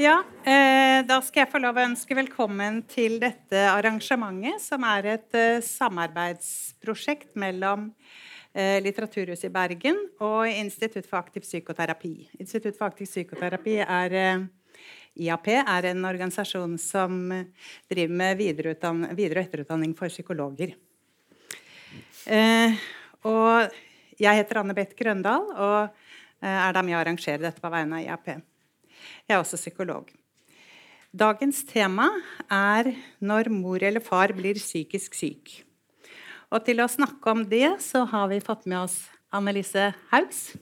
Ja, eh, da skal jeg få lov å ønske velkommen til dette arrangementet, som er et eh, samarbeidsprosjekt mellom eh, Litteraturhuset i Bergen og Institutt for aktiv psykoterapi. Institutt for aktiv psykoterapi er eh, IAP er en organisasjon som driver med videre- og etterutdanning for psykologer. Eh, og jeg heter Anne Beth Grøndal og eh, er da med å arrangere dette på vegne av IAP. Jeg er også psykolog. Dagens tema er 'Når mor eller far blir psykisk syk'. Og til å snakke om det så har vi fått med oss Annelise Haugs,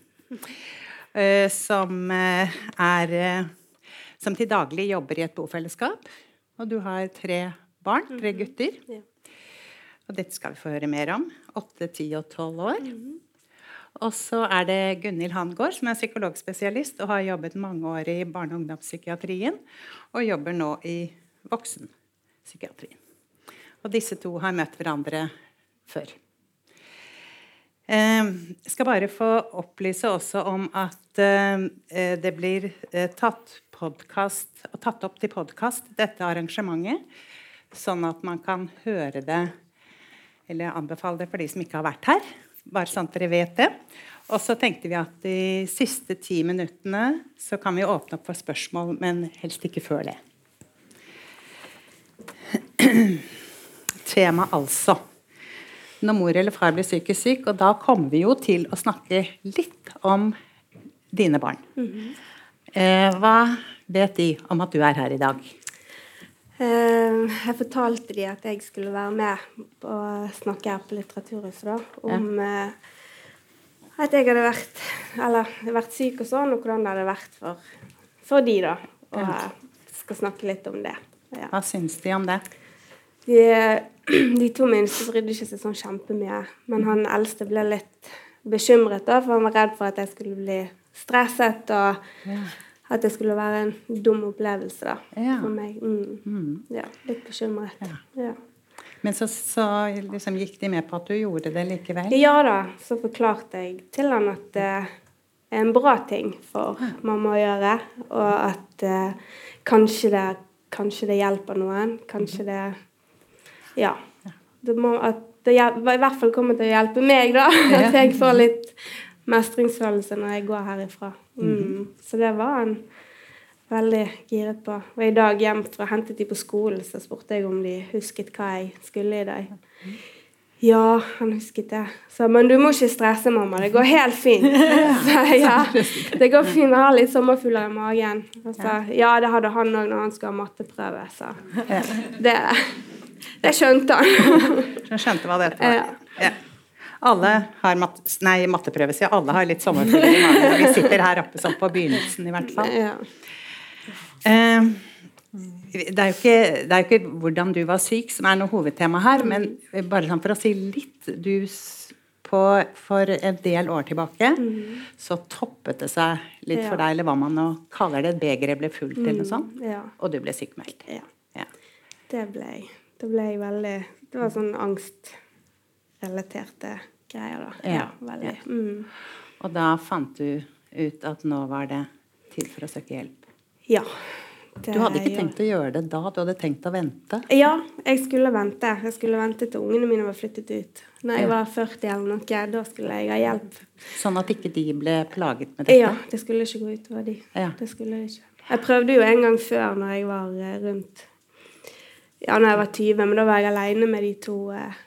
eh, som eh, er Som til daglig jobber i et bofellesskap. Og du har tre barn, tre Mhm. gutter. Og dette skal vi få høre mer om. Åtte, ti og tolv år. Og så er det Gunhild Hangård, som er psykologspesialist og har jobbet mange år i barne- og ungdomspsykiatrien. Og jobber nå i voksenpsykiatrien. Og disse to har møtt hverandre før. Jeg skal bare få opplyse også om at eh, det blir eh, tatt, podcast, tatt opp til podkast, dette arrangementet. Sånn at man kan høre det, eller anbefale det for de som ikke har vært her. Bare sånn at dere vet det. Og så tenkte vi at de siste ti minuttene så kan vi åpne opp for spørsmål, men helst ikke før det. Tema altså når mor eller far blir psykisk syk. Og da kommer vi jo til å snakke litt om dine barn. eh, hva vet de om at du er her i dag? Eh, jeg fortalte de at jeg skulle være med og snakke her på Litteraturhuset da, om eh, at jeg hadde vært, eller, vært syk og sånn, og hvordan det hadde vært for, for de da. Og jeg skal snakke litt om det. Ja. Hva syns de om det? De, de to minste brydde ikke seg sånn kjempemye. Men han eldste ble litt bekymret, da, for han var redd for at jeg skulle bli stresset. Og Ja. At det skulle være en dum opplevelse da, Ja. for meg. Mm. Ja, litt bekymret. Ja. Men så, så liksom gikk de med på at du gjorde det likevel? ja da, så forklarte jeg til han at det er en bra ting for mamma å gjøre, og at eh, kanskje, det, kanskje det hjelper noen. Kanskje det Ja. Det må, at det i hvert fall kommer til å hjelpe meg, da. At jeg får litt mestringsfølelse når jeg går herifra. Mm. Så det var han veldig giret på. Og i dag hjem fra hentet de på skolen, så spurte jeg om de husket hva jeg skulle i dag. Ja, han husket det. Så, men du må ikke stresse, mamma. Det går helt fint. Så, ja, det går fint. Jeg har litt sommerfugler i magen. Så, ja, det hadde han òg når han skulle ha matteprøve. Så det, det skjønte han. Så han skjønte hva det var. Ja. Ja. Alle har mat nei, matteprøve, sier alle har litt sommerfugler i magen. Vi sitter her oppe sånn på begynnelsen, i hvert fall. Ja. Eh, det er, jo ikke, er ikke hvordan du var syk som er noe hovedtema her, men bare sånn for å si litt du, på, For en del år tilbake så toppet det seg litt for deg, eller hva man nå kaller det. Begeret ble fullt, eller noe sånt. ja. Og du ble sykmeldt. ja. Ja. Det ble jeg. Det ble jeg veldig Det var sånn angstrelaterte greier, da. Ja. veldig. Mm. Og da fant du ut at nå var det tid for å søke hjelp. Ja. det Du hadde ikke gjorde tenkt å gjøre det da, du hadde tenkt å vente. Ja, jeg skulle vente. Jeg skulle vente til ungene mine var flyttet ut. Når jeg var 40 eller noe, da skulle jeg ha hjelp. Sånn at ikke de ble plaget med dette. Ja, det skulle ikke gå utover de. Ja. Det skulle det ikke. Jeg prøvde jo en gang før når jeg var eh, rundt Ja, når jeg var 20, men da var jeg aleine med de to, eh,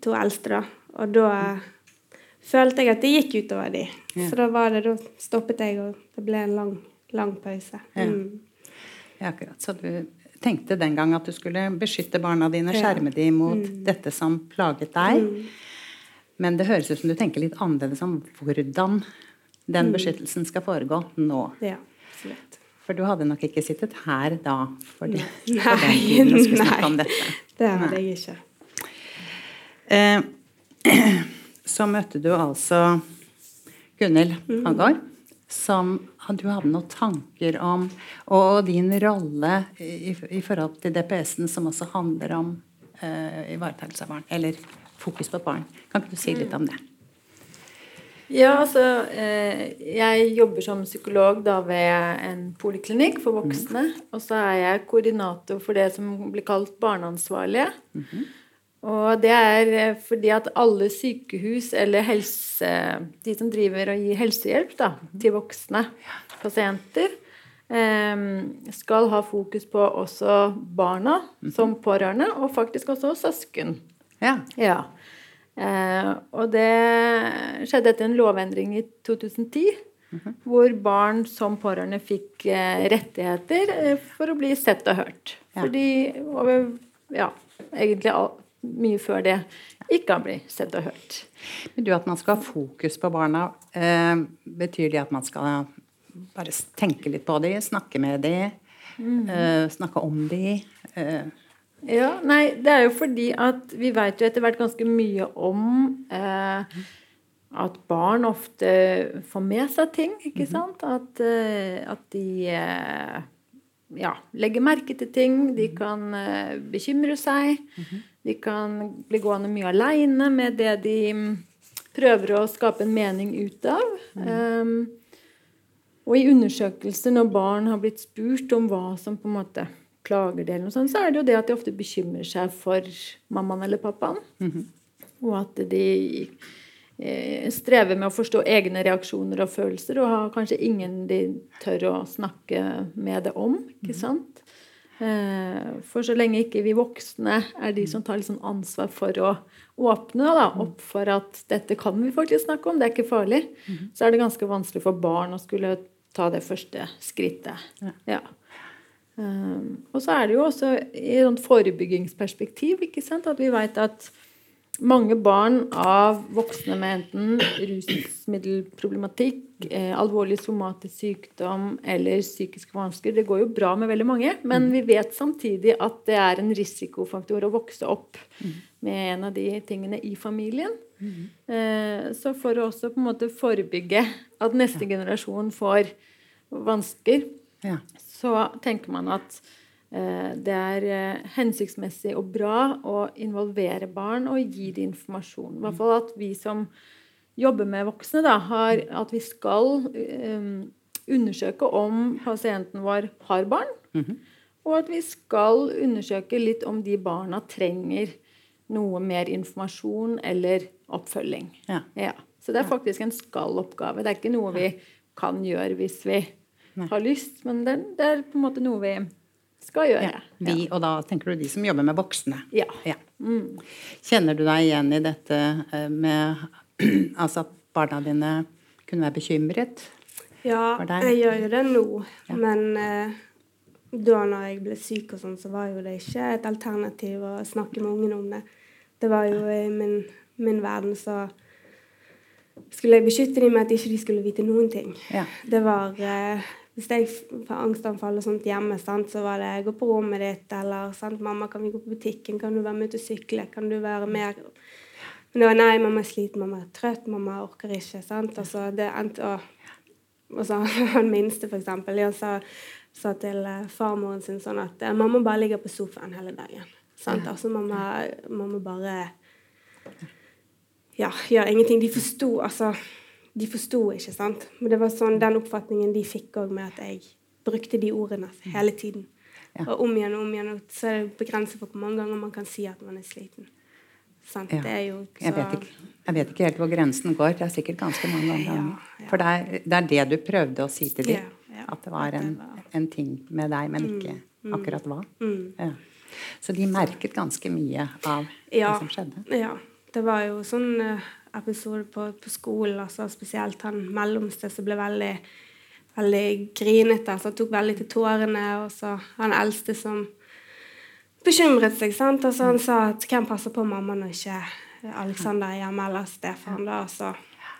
to eldste, da. Og da følte jeg at det gikk utover de. Ja. Så da var det, da stoppet jeg, og det ble en lang, lang pause. Ja. Mm. Ja, akkurat. Så du tenkte den gang at du skulle beskytte barna dine, Ja. skjerme dem mot dette som plaget deg. Men det høres ut som du tenker litt annerledes om hvordan den beskyttelsen skal foregå nå. Ja, absolutt. For du hadde nok ikke sittet her da for, de, Nei, for den tiden og skulle snakke om dette. Det hadde jeg ikke. Eh, så møtte du altså Gunhild Hagar som du hadde noen tanker om Og din rolle i, i forhold til DPS-en, som også handler om eh, ivaretakelse av barn. Eller fokus på barn. Kan ikke du si litt om det? Ja, altså eh, Jeg jobber som psykolog da ved en poliklinikk for voksne. Mm. Og så er jeg koordinator for det som blir kalt barneansvarlige. Mm -hmm. Og det er eh, fordi at alle sykehus eller helse, de som driver og gir helsehjelp da, til voksne pasienter, eh, skal ha fokus på også barna mhm. som pårørende, og faktisk også søsken. Ja. ja. Eh, og det skjedde etter en lovendring i 2010. Mm -hmm. Hvor barn som pårørende fikk eh, rettigheter for å bli sett og hørt. Ja. Fordi over, ja, egentlig all, mye før det ikke har blitt sett og hørt. Men du, At man skal ha fokus på barna, eh, betyr det at man skal bare tenke litt på dem, snakke med dem, mm -hmm. eh, snakke om dem? Eh, ja, nei, det er jo fordi at vi veit jo etter hvert ganske mye om eh, at barn ofte får med seg ting, ikke mhm. sant? At, eh, at de eh, ja, legge merke til ting. De mhm. kan eh, bekymre seg. Mhm. De kan bli gående mye aleine med det de mm, prøver å skape en mening ut av. Um, og i undersøkelser når barn har blitt spurt om hva som på en måte plager det, eller noe sånt, så er det jo det at de ofte bekymrer seg for mammaen eller pappaen. Mm -hmm. Og at de strever med å forstå egne reaksjoner og følelser, og har kanskje ingen de tør å snakke med det om. ikke mhm. sant? Eh, for så lenge ikke vi voksne er de som tar liksom ansvar for å åpne da, mhm. opp for at dette kan vi faktisk snakke om, det er ikke farlig, -hmm. så er det ganske vanskelig for barn å skulle ta det første skrittet. Ja. Um, og så er det jo også i et forebyggingsperspektiv ikke sant, at vi vet at mange barn av voksne med enten rusmiddelproblematikk, eh, alvorlig somatisk sykdom eller psykiske vansker Det går jo bra med veldig mange, men mm. vi vet samtidig at det er en risikofaktor å vokse opp mm. med en av de tingene i familien. Mm. Eh, så for å også på en måte forebygge at neste generasjon får vansker, ja så tenker man at det er eh, hensiktsmessig og bra å involvere barn og gi dem informasjon. I hvert fall at vi som jobber med voksne, da, har, at vi skal um, undersøke om pasienten vår har barn. Mm -hmm. Og at vi skal undersøke litt om de barna trenger noe mer informasjon eller oppfølging. Ja. Ja. Så det er faktisk en skal-oppgave. Det er ikke noe vi kan gjøre hvis vi Nei. har lyst, men det, det, er på en måte noe vi skal gjøre. Ja, vi, ja. Og da tenker du de som jobber med voksne. Ja. ja. Mm. Kjenner du deg igjen i dette eh, med altså at barna dine kunne være bekymret? Ja, jeg gjør jo det nå. Men eh, da når jeg ble syk og sånn, så var jo det ikke et alternativ å snakke med ungene om det. Det var jo i min, min verden så skulle jeg beskytte dem med at ikke de skulle vite noen ting. Ja. Det var eh, Hvis jeg får angstanfall og sånt hjemme, sant, så var det 'gå på rommet ditt', eller sant, 'mamma, kan vi gå på butikken', 'kan du være med ut og sykle', 'kan du være med Men det var 'nei, mamma er sliten, mamma er trøtt, mamma orker ikke'. sant, altså det endte å og så Han minste, for eksempel, han sa, sa til uh, farmoren sin sånn at uh, 'mamma bare ligger på sofaen hele dagen'. Sant? Altså mamma, mamma bare ja, gjør ingenting. De forsto altså De forsto ikke, sant. Men det var sånn den oppfatningen de fikk òg med at jeg brukte de ordene hele tiden. Ja. Og om igjen og om igjen. Og så er det begrenset for hvor mange ganger man kan si at man er sliten. Sant? Ja. Det er jo så... jeg, vet ikke, jeg, vet ikke, helt hvor grensen går. Det er sikkert ganske mange ganger. Ja, For det er, det er, det du prøvde å si til dem. At det var en, en, ting med deg, men ikke mm, mm, akkurat hva. Mm. Så de merket ganske mye av det som skjedde. Ja. Det var jo sånn uh, episode på, på, skolen, altså spesielt han mellomste som ble veldig, veldig grinete. Altså tok veldig til tårene. Og så han eldste som bekymret seg. sant? Altså Han sa at 'hvem passer på mamma når ikke Alexander er hjemme, eller Stefan', da? Altså,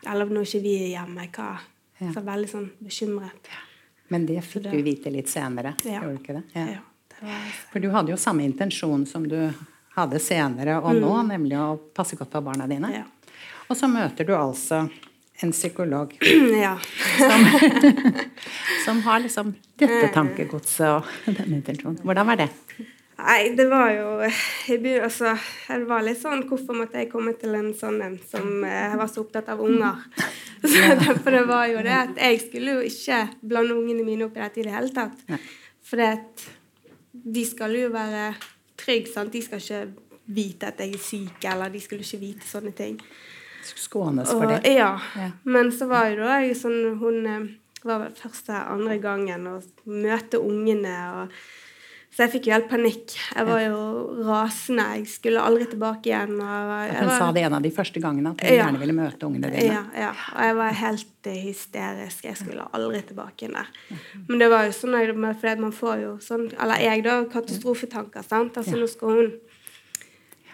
eller når ikke vi er hjemme. hva? Så veldig sånn bekymret. Men det fikk det, du vite litt senere, ja. gjorde du ikke det? Ja. ja det var, For du hadde jo samme intensjon som du hadde senere og nå, mm. nemlig å passe godt på barna dine. Ja. Og så møter du altså en psykolog ja. som, som, har liksom dette eh. tankegodset og denne intensjonen. Hvordan var det? Nei, det var jo altså, Det var litt sånn Hvorfor måtte jeg komme til en sånn en som eh, var så opptatt av unger? Så det, for det var jo det at jeg skulle jo ikke blande ungene mine opp i dette i det hele tatt. For de skal jo være trygge, sant. De skal ikke vite at jeg er syk, eller de skulle ikke vite sånne ting. Skånes for det. ja. Ja. Men så var jo da jeg sånn Hun eh, var vel første andre gangen å møte ungene og Så jeg fikk jo helt panikk. Jeg var jo rasende. Jeg skulle aldri tilbake igjen. Var, Hun var, sa det en av de første gangene, at hun Ja. gjerne ville møte ungene dine. ja, ja. Og jeg var helt eh, hysterisk. Jeg skulle aldri tilbake igjen der. Men det var jo sånn fordi man får jo sånn Eller jeg, da. Katastrofetanker. sant? Altså Nå skal hun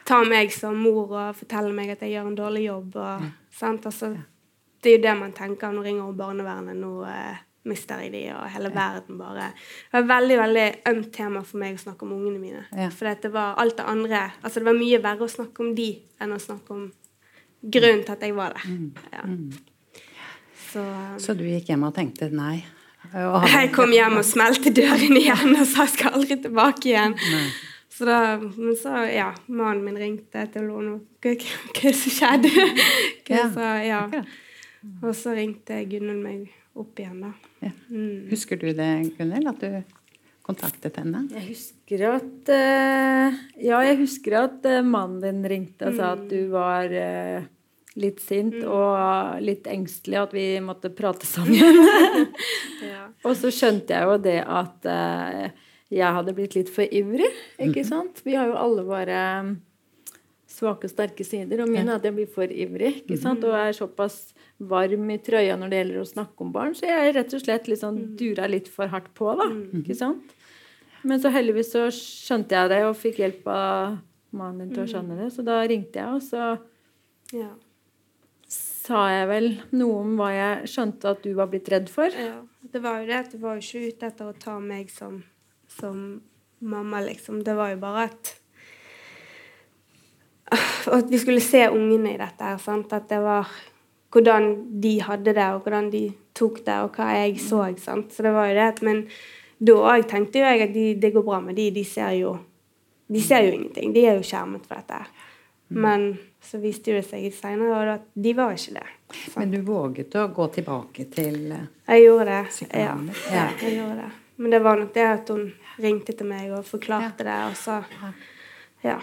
ta meg som mor og fortelle meg at jeg gjør en dårlig jobb. Og, sant? Altså, det er jo det man tenker. Nå ringer om barnevernet. Nå eh, mister jeg de, og hele verden bare Det var et veldig veldig ømt tema for meg å snakke om ungene mine. Ja. For det var alt det andre Altså det var mye verre å snakke om de enn å snakke om grunnen til at jeg var der. Ja. Så um, Så du gikk hjem og tenkte nei? Og jeg kom hjem og smelte døren igjen og sa jeg skal aldri tilbake igjen. Så da, men så, ja, mannen min ringte til henne. Hva, hva er det som skjedde? Hva Ja, så, ja. Og så ringte Gunnhild meg opp igjen, da. Ja. Mm. Husker du det, Gunnhild, At du kontaktet henne? Jeg husker at eh, Ja, jeg husker at eh, mannen din ringte og sa at du var eh, litt sint og litt engstelig, at vi måtte prate sammen. Ja. og så skjønte jeg jo det at jeg hadde blitt litt for ivrig, ikke sant? Vi har jo alle våre mm, svake og sterke sider, og min er at jeg blir for ivrig, ikke sant? Og er såpass varm i trøya når det gjelder å snakke om barn, så jeg rett og slett liksom dura litt for hardt på, da, ikke sant? Men så heldigvis så skjønte jeg det, og fikk hjelp av mannen din til å skjønne det, så da ringte jeg, og så Ja. sa jeg vel noe om hva jeg skjønte at du var blitt redd for. ja. Det var jo det at du var jo ikke ute etter å ta meg som, som mamma, liksom. Det var jo bare at At vi skulle se ungene i dette her. sant? At det var hvordan de hadde det, og hvordan de tok det, og hva jeg så. sant? Så det var jo det. Men da òg tenkte jo jeg at de, det går bra med de. De ser jo de ser jo ingenting. De er jo skjermet for dette. Men så viste det seg seinere at de var ikke det. Men du våget å gå tilbake til eh, Jeg gjorde det. Ja, Ja. jeg gjorde det. Men det var nok det at hun ringte til meg og forklarte det, og så Ja.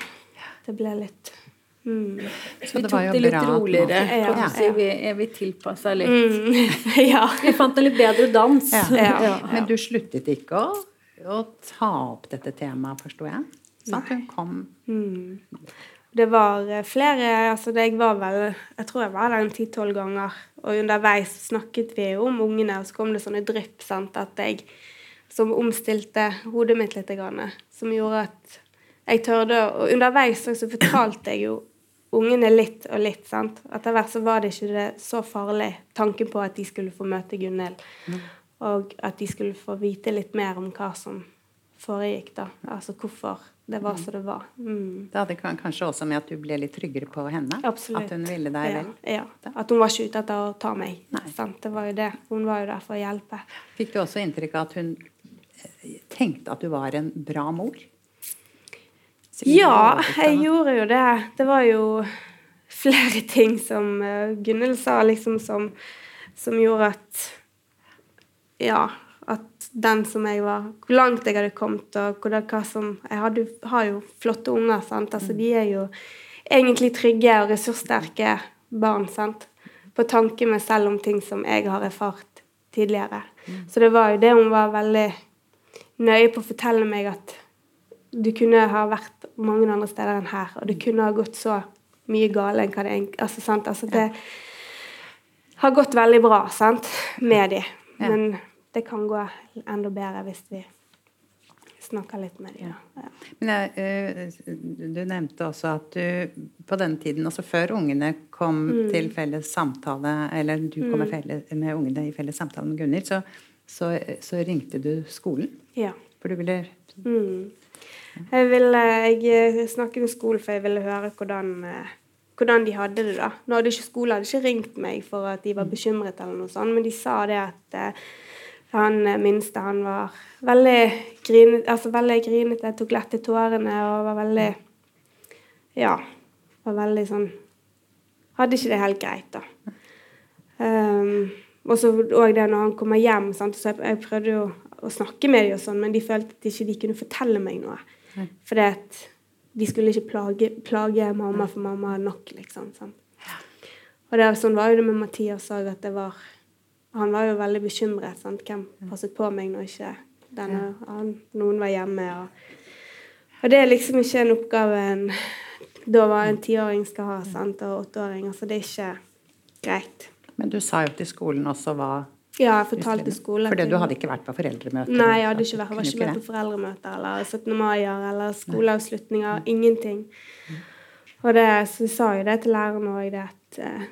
Det ble litt mm. Så Vi det tok var jo det litt roligere. Ja, ja, ja. Vi, vi tilpassa litt. Mm. ja. Vi fant en litt bedre dans. Ja. Ja. Men du sluttet ikke å, å ta opp dette temaet, forsto jeg? Sant? Hun kom Mm. Det var eh, flere altså det, Jeg var vel Jeg tror jeg var der en ti-tolv ganger. Og underveis snakket vi om ungene, og så kom det sånne drypp sant, at jeg som omstilte hodet mitt litt. Som gjorde at jeg tørde Og underveis så fortalte jeg jo ungene litt og litt. sant? Etter hvert så var det ikke det så farlig, tanken på at de skulle få møte Gunhild. Og at de skulle få vite litt mer om hva som foregikk, da. Altså hvorfor det var som det var. Mm. Det hadde kanskje også med at du ble litt tryggere på henne? Absolutt. At hun ville deg vel? Ja. At hun var ikke ute etter å ta meg. Det var jo det. Hun var jo der for å hjelpe. Fikk du også inntrykk av at hun tenkte at du var en bra mor? Ja, jeg gjorde jo det. Det var jo flere ting som uh, Gunhild sa, liksom, som, som gjorde at Ja, at den som jeg var Hvor langt jeg hadde kommet, og hvordan, hva som Jeg hadde, har jo flotte unger, sant. Altså, de er jo egentlig trygge og ressurssterke barn, sant. På tanke med selv om ting som jeg har erfart tidligere. Så det var jo det hun var veldig nøye på å fortelle meg at du kunne ha vært mange andre steder enn her, og det kunne ha gått så mye gale enn hva det egentlig altså, sant? altså, Det har gått veldig bra sant? med de, men det kan gå enda bedre hvis vi snakker litt med de. Ja. Men jeg, eh, du nevnte også at du på den tiden, altså før ungene kom Mm. til felles samtale, eller du kom med, felles, med ungene i felles samtale med Gunhild, så, så, så ringte du skolen? ja. For du ville Mm. Jeg, ville, jeg snakket med skolen, for jeg ville høre hvordan, eh, hvordan de hadde det. da. Nå hadde ikke Skolen hadde ikke ringt meg for at de var bekymret, eller noe sånt, men de sa det at eh, han eh, minste han var veldig grinete, altså veldig grinete, tok lett i tårene og var veldig Ja. Var veldig sånn Hadde ikke det helt greit, da. Um, og så òg det når han kommer hjem. Sant? Så jeg, jeg prøvde jo å snakke med dem, og sånn, men de følte at de ikke kunne fortelle meg noe. Nei. Fordi at de skulle ikke plage, plage mamma, for mamma hadde nok, liksom. Sant? Og det, sånn var jo det med Mathias òg, at det var Han var jo veldig bekymret. Sant? Hvem passet på meg når ikke denne, han, noen var hjemme? Og, og det er liksom ikke en oppgave en da var en tiåring skal ha, sant, og åtteåring. Altså, det er ikke greit. Men du sa jo til skolen også hva Ja, jeg fortalte skolen. Fordi du hadde ikke vært på foreldremøter? Nei, jeg hadde ikke vært, var ikke med på foreldremøter eller 17. mai-er eller skoleavslutninger. Ingenting. Og det, så sa jo det til læreren òg, det at eh,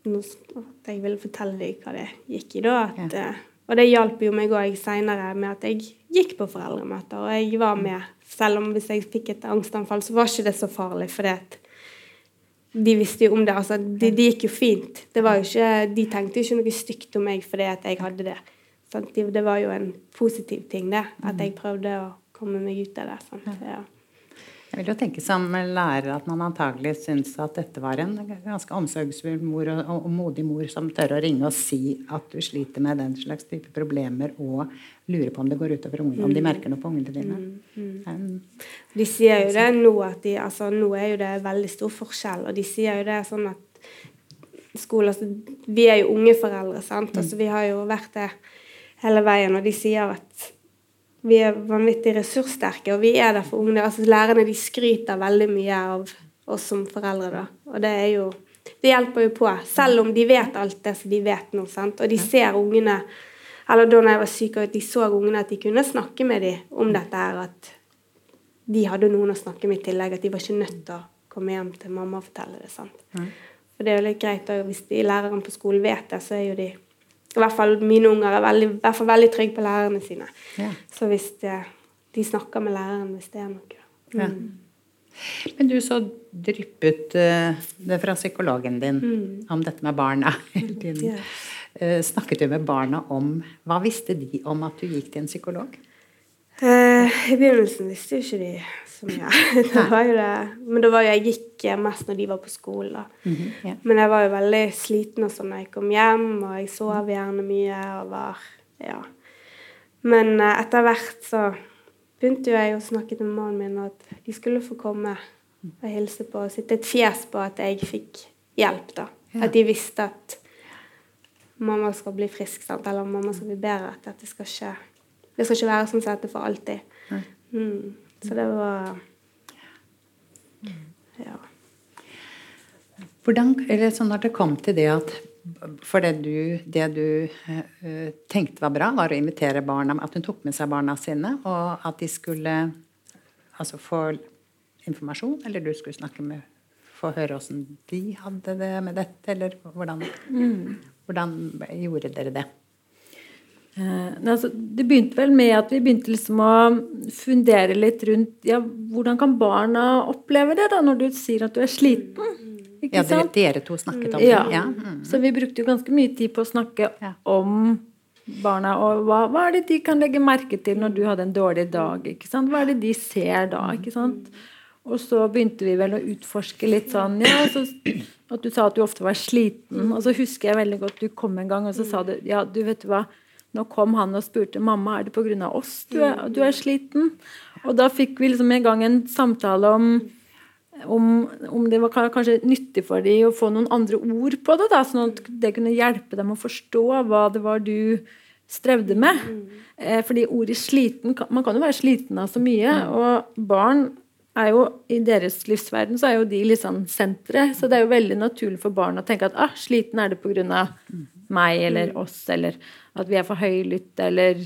at jeg ville fortelle dem hva det gikk i da. At, Ja. eh, og det hjalp jo meg òg seinere med at jeg gikk på foreldremøter, og jeg var med. Selv om hvis jeg fikk et angstanfall, så var ikke det så farlig, fordi at de visste jo om det. Altså, det de gikk jo fint. Det var jo ikke, de tenkte jo ikke noe stygt om meg fordi at jeg hadde det. Sant? Det det var jo en positiv ting, det. At jeg prøvde å komme meg ut av det. Sant? Ja. Jeg vil jo tenke som lærer at man antagelig syns at dette var en ganske omsorgsfull mor og, og, modig mor som tør å ringe og si at du sliter med den slags type problemer, og lurer på om det går utover ungene, om de merker noe på ungene dine. Um, De sier jo det nå at de, altså, nå er jo det veldig stor forskjell, og de sier jo det sånn at skole, altså, Vi er jo unge foreldre, sant. Altså, vi har jo vært det hele veien, og de sier at vi er vanvittig ressurssterke, og vi er der for ungene. Altså, lærerne de skryter veldig mye av oss som foreldre, da. Og det er jo Det hjelper jo på. Selv om de vet alt det som de vet nå, sant. Og de ser ungene Eller da jeg var syk, at de så ungene at de kunne snakke med dem om dette her, at de hadde noen å snakke med i tillegg. At de var ikke nødt til å komme hjem til mamma og fortelle det. sant? For det er jo litt greit og Hvis de læreren på skolen vet det, så er jo de I hvert fall mine unger er veldig, i hvert fall veldig trygge på lærerne sine. Ja. Så hvis det, de snakker med læreren hvis det er noe. Ja. Men du, så dryppet eh, det fra psykologen din om dette med barna hele tiden. Ja. Eh, snakket du med barna om Hva visste de om at du gikk til en psykolog? Eh, I begynnelsen visste jo ikke de så mye. det var jo det. Men det var jo, jeg gikk eh, mest når de var på skolen. da. Mm -hmm, yeah. Men jeg var jo veldig sliten og sånn når jeg kom hjem, og jeg sov gjerne mye og var Ja. Men uh, etter hvert så begynte jo jeg å snakke med mannen min at de skulle få komme og hilse på og sitte et fjes på at jeg fikk hjelp, da. Ja. At de visste at mamma skal bli frisk, sant? eller mamma skal bli bedre. At dette skal ikke Det skal ikke være sånn som dette for alltid. Mm. Så det var Ja. Hvordan, eller sånn når det kom til det at for det du, det du uh, tenkte var bra, var å invitere barna, at hun tok med seg barna sine, og at de skulle altså få informasjon, eller du skulle snakke med få høre åssen de hadde det med dette, eller hvordan, hvordan gjorde dere det? Eh, altså, det begynte vel med at vi begynte liksom å fundere litt rundt ja, hvordan kan barna oppleve det da, når du sier at du er sliten? Ikke Ja, dere, dere to snakket om det? Ja. Mm. Så vi brukte jo ganske mye tid på å snakke Ja. om barna, og hva, hva er det de kan legge merke til når du hadde en dårlig dag? ikke sant? Hva er det de ser da? ikke sant? Og så begynte vi vel å utforske litt sånn ja, så, At du sa at du ofte var sliten. Og så husker jeg veldig godt du kom en gang og så sa du ja, du vet hva, nå kom han og spurte mamma er det pga. oss du er, du er sliten. Og da fikk vi liksom en gang en samtale om om, om det var kanskje nyttig for dem å få noen andre ord på det, da, sånn at det kunne hjelpe dem å forstå hva det var du strevde med. Eh, fordi ordet 'sliten' Man kan jo være sliten av så mye. Og barn er jo i deres livsverden så er jo de litt sånn senteret. Så det er jo veldig naturlig for barn å tenke at ah, sliten er det pga. Meg eller oss, eller at vi er for høylytte, eller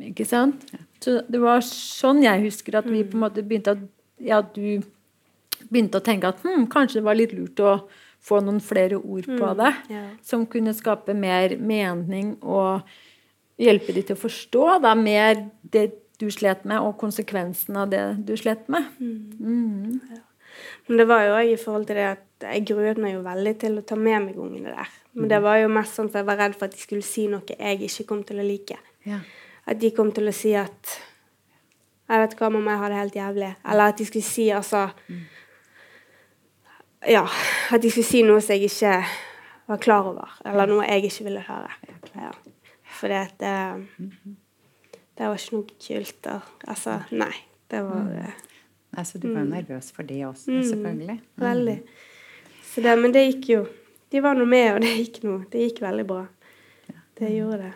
Ikke sant? Så det var sånn jeg husker at vi på en måte begynte at ja, du begynte å tenke at hm, kanskje det var litt lurt å få noen flere ord på det, ja. som kunne skape mer mening og hjelpe de til å forstå da, mer det du slet med, og konsekvensen av det du slet med. Mm. Men det var jo òg i forhold til det at jeg gruet meg jo veldig til å ta med meg ungene der. Men det var jo mest sånn at jeg var redd for at de skulle si noe jeg ikke kom til å like. Ja. At de kom til å si at Jeg vet hva, mamma, jeg har det helt jævlig. Eller at de skulle si altså Ja. At de skulle si noe som jeg ikke var klar over. Eller noe jeg ikke ville høre. Ja. det at det, var ikke noe kult. Altså, nei. Det var mm. Nei, Så du var jo nervøs for det også, Mm. selvfølgelig. veldig så det, Men det gikk jo De var nå med, og det gikk noe. Det gikk veldig bra. Det gjorde det.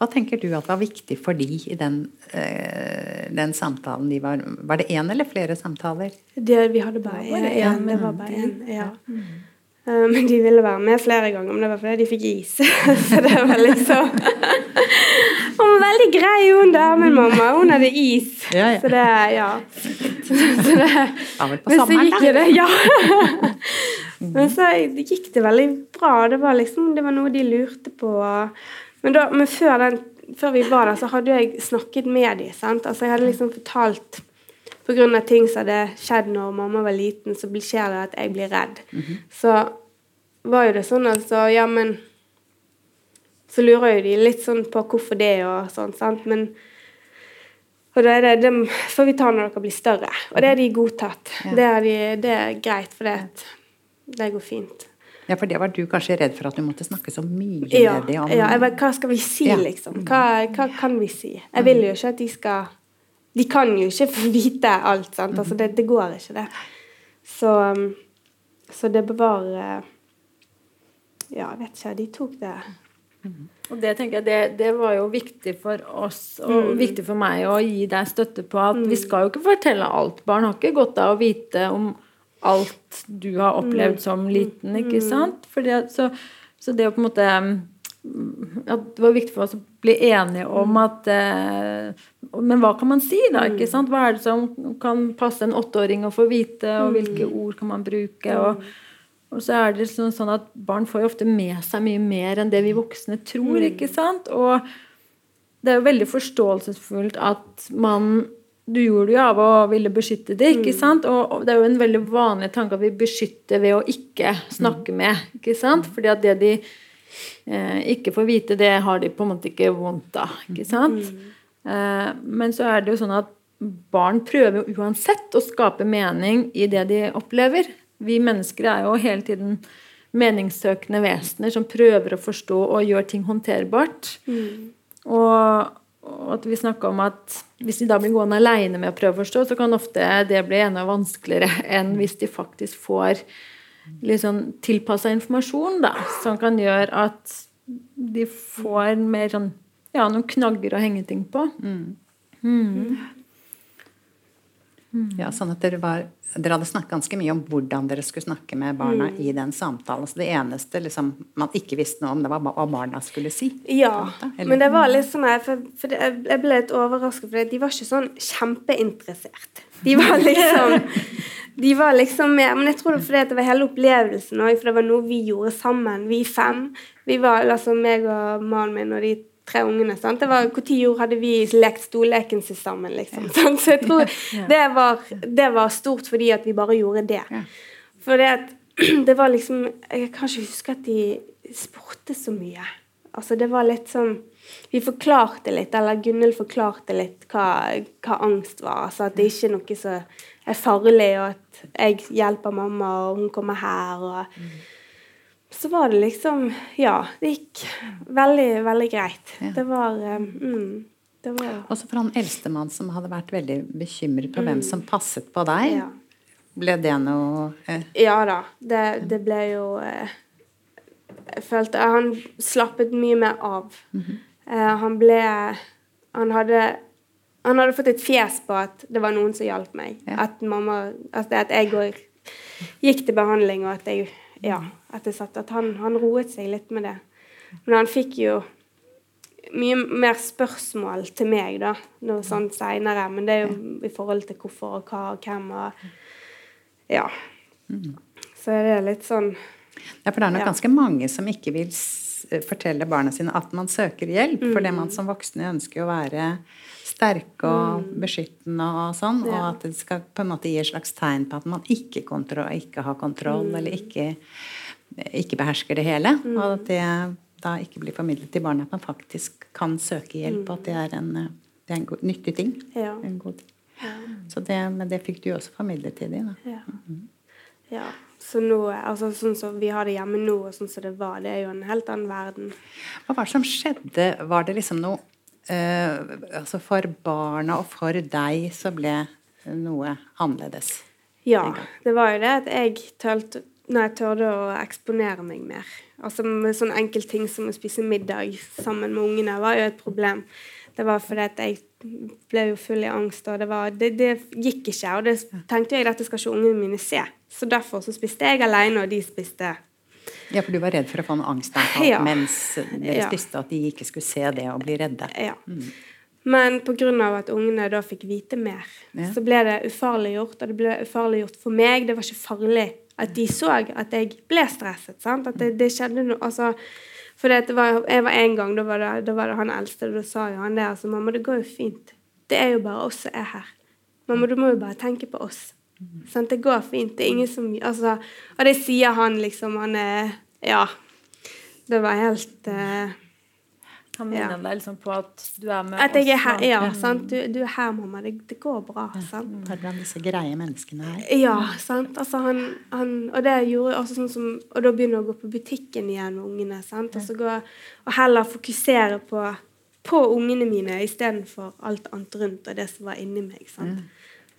Hva tenker du at var viktig for de i den, eh, den samtalen de var Var det én eller flere samtaler? Det, vi hadde bare Det ja, Det var bare én, ja. Eh, Men de ville være med flere ganger, men det var fordi de fikk is. Så det var liksom Hun var veldig grei, hun damen, mamma. Hun hadde is. Ja, ja. Så det, ja. Så, det, men så gikk da. det, ja. Men så gikk det veldig bra. Det var liksom, det var noe de lurte på. Men, da, men før, den, før vi var der, så hadde jeg snakket med dem. sant? Altså Jeg hadde liksom fortalt av ting som hadde skjedd når mamma var liten, så skjer det at jeg blir redd. Så var jo det sånn altså, ja, men Så lurer jo de litt sånn på hvorfor det og sånn, sant. Men og da er det, det får vi ta når dere blir større. Og det er de godtatt. Ja. Det, er de, det er greit, for det, det går fint. Ja, for det var du kanskje redd for at du måtte snakke så mye Ja, med dem om ja jeg vet, hva skal vi si, Ja. liksom? Hva, hva kan vi si? Jeg vil jo ikke at de skal De kan jo ikke få vite alt, sant? Altså, det, det går ikke, det. Så, um, så det var eh, Ja, jeg vet ikke. De tok det Og det tenker jeg, det, det var jo viktig for oss og viktig for meg å gi deg støtte på at vi skal jo ikke fortelle alt. Barn har ikke godt av å vite om alt du har opplevd som liten, ikke sant? Fordi så, så det å på en måte mm, Det var viktig for oss å bli enige om at eh, Men hva kan man si, da? ikke sant? Hva er det som kan passe en åtteåring å få vite, og hvilke ord kan man bruke? og og så er det sånn, sånn at barn får jo ofte med seg mye mer enn det vi voksne tror. ikke sant? Og det er jo veldig forståelsesfullt at man Du gjorde det jo av å ville beskytte det, ikke sant? Og, det er jo en veldig vanlig tanke at vi beskytter ved å ikke snakke med. ikke sant? Fordi at det de eh, ikke får vite, det har de på en måte ikke vondt av. ikke sant? Eh, men så er det jo sånn at barn prøver jo uansett å skape mening i det de opplever. Vi mennesker er jo hele tiden meningssøkende vesener som prøver å forstå og gjør ting håndterbart. Og, og at vi snakka om at hvis de da blir gående aleine med å prøve å forstå, så kan ofte det bli enda vanskeligere enn hvis de faktisk får litt sånn tilpassa informasjon, da, som kan gjøre at de får mer sånn ja, noen knagger å henge ting på. Ja, sånn at dere var dere hadde snakket ganske mye om hvordan dere skulle snakke med barna i den samtalen. Så det eneste liksom, man ikke visste noe om, det var hva barna skulle si. Ja, men det var litt sånn her, for, for det, jeg ble litt overrasket, for de var ikke sånn kjempeinteressert. De var liksom de var liksom med, men jeg tror det var fordi det var hele opplevelsen òg, for det var noe vi gjorde sammen, vi fem. Vi var altså meg og mannen min og de tre ungene. sant? Det var, Når hadde vi lekt storleken sin sammen, liksom? sant? Så jeg tror det var, det var stort fordi at vi bare gjorde det. For det, at, det var liksom Jeg kan ikke huske at de spurte så mye. Altså Det var litt sånn Vi forklarte litt, eller Gunhild forklarte litt hva, hva angst var. Altså At det ikke er noe som er farlig, og at jeg hjelper mamma, og hun kommer her. og Så var det liksom Ja, det gikk veldig, veldig greit. Ja. Det var eh, mm, Det var Også for han eldstemann som hadde vært veldig bekymret på hvem som passet på deg. Mm. Ja. Ble det noe eh, Ja da. Det, det ble jo eh, Jeg følte Han slappet mye mer av. eh, han ble Han hadde han hadde fått et fjes på at det var noen som hjalp meg. Ja. At mamma At, at jeg går, gikk til behandling, og at jeg Ja. At, sett, at han, han roet seg litt med det. Men han fikk jo mye mer spørsmål til meg da, noe sånt seinere. Men det er jo i forhold til hvorfor og hva og hvem og Ja. Så er det litt sånn Ja, for det er nok Ja. ganske mange som ikke vil fortelle barna sine at man søker hjelp, fordi man som voksne ønsker å være sterke og beskyttende og sånn, og at det skal på en måte gi et slags tegn på at man ikke, kontro ikke har kontroll, eller ikke, ikke behersker det hele, og at det da ikke blir formidlet til barna at man faktisk kan søke hjelp, og at det er en, det er en god, nyttig ting. Ja. En god ting. Så det, men det fikk du også formidlet til dem. Ja. Ja. Så nå, altså sånn som vi har det hjemme nå, og sånn som det var, det er jo en helt annen verden. Hva var det som skjedde? Var det liksom noe eh, Altså for barna og for deg så ble noe annerledes? Ja, det var jo det at jeg tølte når jeg tørde å eksponere meg mer. Altså med sånne enkeltting som å spise middag sammen med ungene var jo et problem. Det var fordi at jeg ble jo full i angst, og det, var, det, det gikk ikke. Og det tenkte jeg dette skal ikke ungene mine se. Så derfor så spiste jeg alene, og de spiste Ja, for du var redd for å få en angstanfall Ja. mens dere Ja. spiste, at de ikke skulle se det og bli redde? Ja. Men pga. at ungene da fikk vite mer, Ja. så ble det ufarliggjort. Og det ble ufarliggjort for meg. Det var ikke farlig at de så at jeg ble stresset. sant? At det, det skjedde noe altså, For det var, jeg var en gang, da var, det, da var det han eldste, og da sa jo han det. altså, 'Mamma, det går jo fint. Det er jo bare oss som er her. Mamma, du må jo bare tenke på oss.' Sant? Det går fint. Det er ingen som altså, Og det sier han liksom. Han er Ja. Det var helt eh, Han Ja. deg liksom på at du er med At jeg er her, ja, sant? Du, du er her, mamma. Det, det går bra. sant? Det er blant disse greie menneskene her. Ja, sant? Altså, han, han, og det gjorde også sånn som Og da begynne å gå på butikken igjen med ungene. sant? Og så gå og heller fokusere på, på ungene mine istedenfor alt annet rundt og det som var inni meg. sant?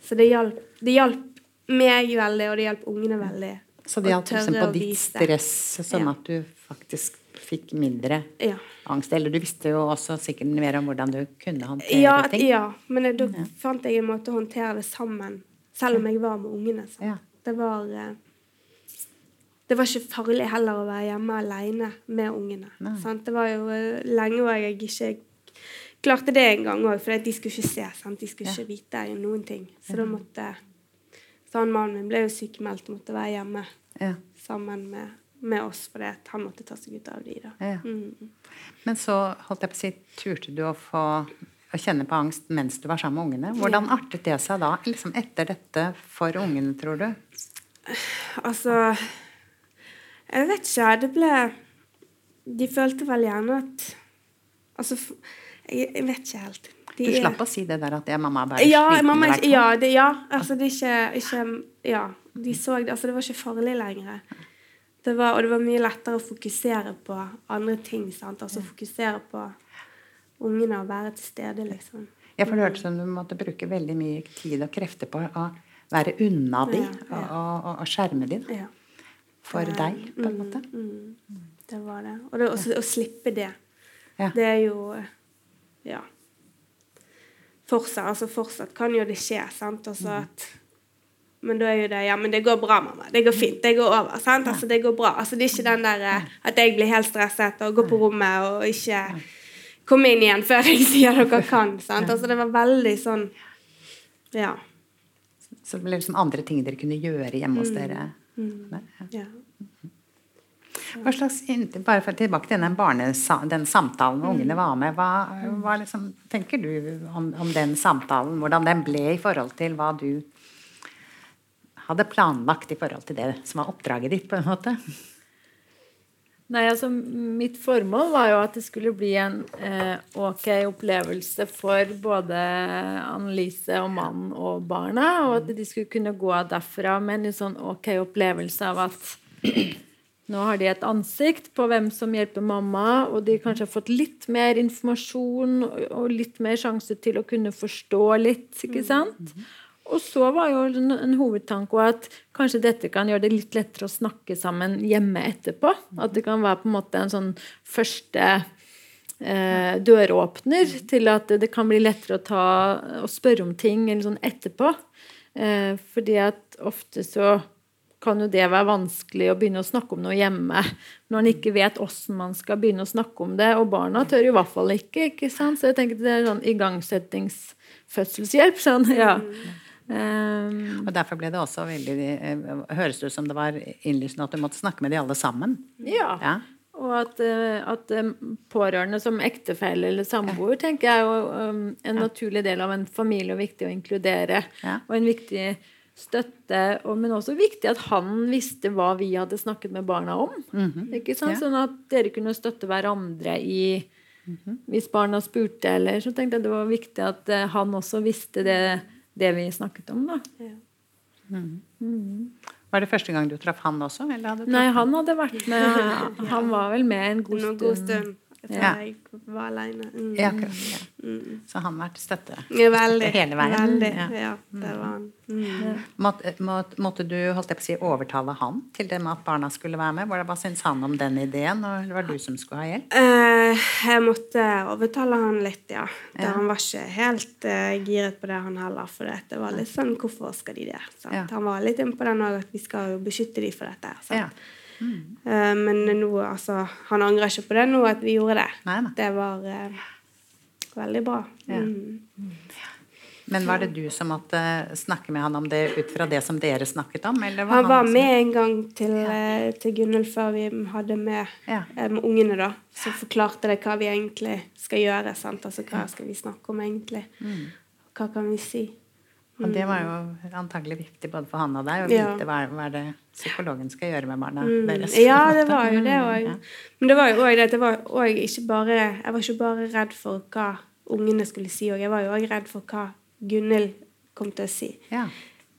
Så det hjalp, det hjalp meg veldig, og det hjalp ungene veldig. Så det å hjalp liksom på ditt stress, sånn Ja. at du faktisk fikk mindre Ja. angst. Eller du visste jo også sikkert mer om hvordan du kunne håndtere Ja, ting. ja, men det, da fant jeg en måte å håndtere det sammen, selv om jeg var med ungene. Det var eh, Det var ikke farlig heller å være hjemme alene med ungene. Sant? Det var jo eh, lenge òg jeg ikke klarte det en gang òg, for de skulle ikke se. Sant? De skulle ikke vite noen ting. Så da måtte Så han mannen min ble jo sykemeldt og måtte være hjemme Ja. sammen med, med oss, fordi han måtte ta seg ut av de da. Ja. Mm. Men så holdt jeg på å si, turte du å få å kjenne på angst mens du var sammen med ungene. Hvordan artet det seg da, liksom etter dette, for ungene, tror du? Altså Jeg vet ikke. Det ble De følte vel gjerne at Altså, jeg, jeg vet ikke helt. De Du slapp å si det der at jeg, mamma bare ja, mamma, ja, det, ja, altså det ikke, ikke Ja. De så det. Altså, det var ikke farlig lenger. Det var, og det var mye lettere å fokusere på andre ting. Sant? Altså fokusere på ungene og være til stede, liksom. Ja, for det hørtes ut som du måtte bruke veldig mye tid og krefter på å være unna de, Ja, ja. Og, og, og skjerme de da, Ja. for deg, på en måte. Mm, det var det. Og det, også, å slippe det. Ja. Det er jo Ja. Fortsatt, altså fortsatt kan jo det skje, sant. Altså at Men da er jo det Ja, men det går bra, mamma. Det går fint. Det går over. sant? Altså, det går bra. Altså, det er ikke den der eh, at jeg blir helt stresset og går på rommet og ikke kommer inn igjen før jeg sier dere kan. sant? Altså, det var veldig sånn Ja. Så det ble liksom andre ting dere kunne gjøre hjemme hos dere. Mm. ja. ja. Hva slags, bare for tilbake til den, barnesa- den samtalen Mm. ungene var med. Hva, hva liksom, tenker du om, om den samtalen? Hvordan den ble i forhold til hva du hadde planlagt i forhold til det som var oppdraget ditt, på en måte? Nei, altså Mitt formål var jo at det skulle bli en eh, ok opplevelse for både Annelise og mannen og barna, og at de skulle kunne gå derfra med en sånn ok opplevelse av at nå har de et ansikt på hvem som hjelper mamma, og de kanskje har fått litt mer informasjon og, litt mer sjanse til å kunne forstå litt, ikke sant? Og så var jo en, hovedtanke at kanskje dette kan gjøre det litt lettere å snakke sammen hjemme etterpå. At det kan være på en måte en sånn første eh, døråpner til at det, det kan bli lettere å ta å spørre om ting eller sånn etterpå. Eh, fordi at ofte så kan jo det være vanskelig å begynne å snakke om noe hjemme når en ikke vet åssen man skal begynne å snakke om det. Og barna tør i hvert fall ikke. ikke sant? Så jeg tenker det er sånn igangsettingsfødselshjelp. Sånn, ja. Um, Og derfor ble det også veldig eh, Høres det ut som det var innlysende at du måtte snakke med de alle sammen? ja. Ja. Og at, eh, at eh, pårørende som ektefelle eller samboer tenker jeg er jo um, en naturlig del av en familie og viktig å inkludere. Ja. Og en viktig støtte, og, men også viktig at han visste hva vi hadde snakket med barna om. ikke sant? Ja. Sånn at dere kunne støtte hverandre i Mhm. Hvis barna spurte, eller så tenkte jeg det var viktig at eh, han også visste det, det vi snakket om. da. ja. Var det første gang du traff han også? Eller hadde du Nei, han hadde vært med. Han var vel med en god stund. Ja. jeg var aleine. Mm. Ja, akkurat. Ja. Så han har vært støtte veldig. hele veien. Veldig. Ja. Ja, det var han. Mm. Måtte, måtte, du holdt jeg på å si, overtale han til det med at barna skulle være med? Hva syntes han om den ideen, eller var det du som skulle ha hjelp? Eh, jeg måtte overtale han litt, ja. Ja. Han var ikke helt eh, giret på det, han heller. For det var litt sånn Hvorfor skal de det? Han var litt inne på den òg, at vi skal jo beskytte dem for dette. Sant? Ja. Eh, men nå, altså Han angrer ikke på det nå, at vi gjorde det. Nei, nei. Det var uh, veldig bra. Ja. Mm. Men var det du som måtte snakke med han om det ut fra det som dere snakket om? Eller var Han var som- med en gang til, ja. til Gunhild før vi hadde med, Ja. eh, med ungene, da. Så forklarte det hva vi egentlig skal gjøre. Sant? Altså hva skal vi snakke om egentlig? Hva kan vi si? Og det var jo antagelig viktig både for han og deg å Ja. vite hva, hva er det psykologen skal gjøre med barna Mm. deres. Ja, det var jo det òg. Ja. Men det var jo òg det at jeg var ikke bare Jeg var ikke bare redd for hva ungene skulle si, og jeg var jo òg redd for hva Gunhild kom til å si. Ja.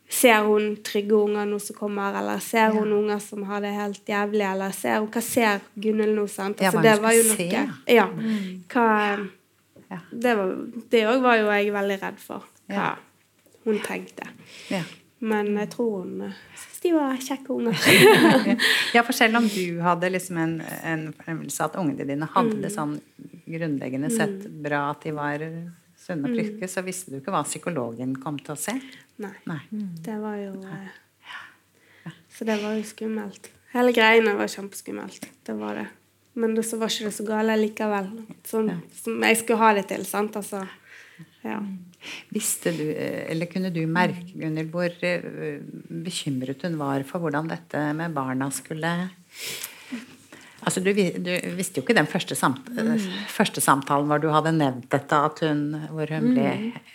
Ser hun trygge unger nå som kommer, eller ser hun unger som har det helt jævlig, eller ser hun, hva ser Gunhild nå? sant? Altså, hva det var jo noe. Ja. Hva Ja. Det òg var, var jo jeg veldig redd for. Hva Ja. Hun tenkte. Ja. Men jeg tror hun eh, syntes de var kjekke unger. ja, for selv om du hadde liksom en, en fornemmelse at ungene dine hadde Mm. det sånn grunnleggende sett bra, at de var sunne og friske, så visste du ikke hva psykologen kom til å se. Nei. Nei. Det var jo eh, Så det var jo skummelt. Hele greiene var kjempeskummelt. Det var det. Men det, så var ikke det så gale likevel. Sånn som jeg skulle ha det til. sant? Altså, ja. Visste du, eller kunne du merke, Gunhild, hvor eh, bekymret hun var for hvordan dette med barna skulle Altså, du, du visste jo ikke den første, samt, mm. første samtalen hvor du hadde nevnt dette, at hun, hvor hun ble mm.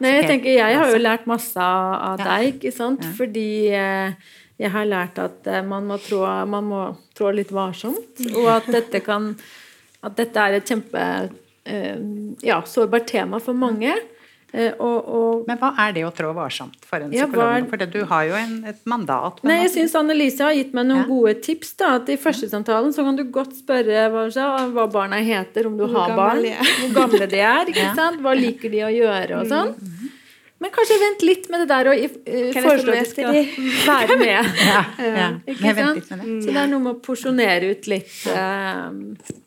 Nei, jeg tenker, jeg har jo altså, lært masse av Ja. deg, ikke sant? Fordi eh, jeg har lært at eh, man må trå, man må trå litt varsomt, og at dette kan At dette er et kjempe eh, ja, sårbart tema for mange. Eh, og, og Men hva er det å trå varsomt for en Ja, psykolog? er- For det- du har jo en, et mandat. Nei, jeg syns Annelise har gitt meg noen Ja. gode tips. da, at I første samtalen så kan du godt spørre hva, barna heter, om du Hvor har barn. Hvor gamle de er. ikke Ja. sant? Hva liker de å gjøre og sånn. Men kanskje vent litt med det der og uh, foreslå at de skal være med. Ja, ja. Ikke vent sant? litt med det. Så det er noe med å porsjonere ut litt Uh,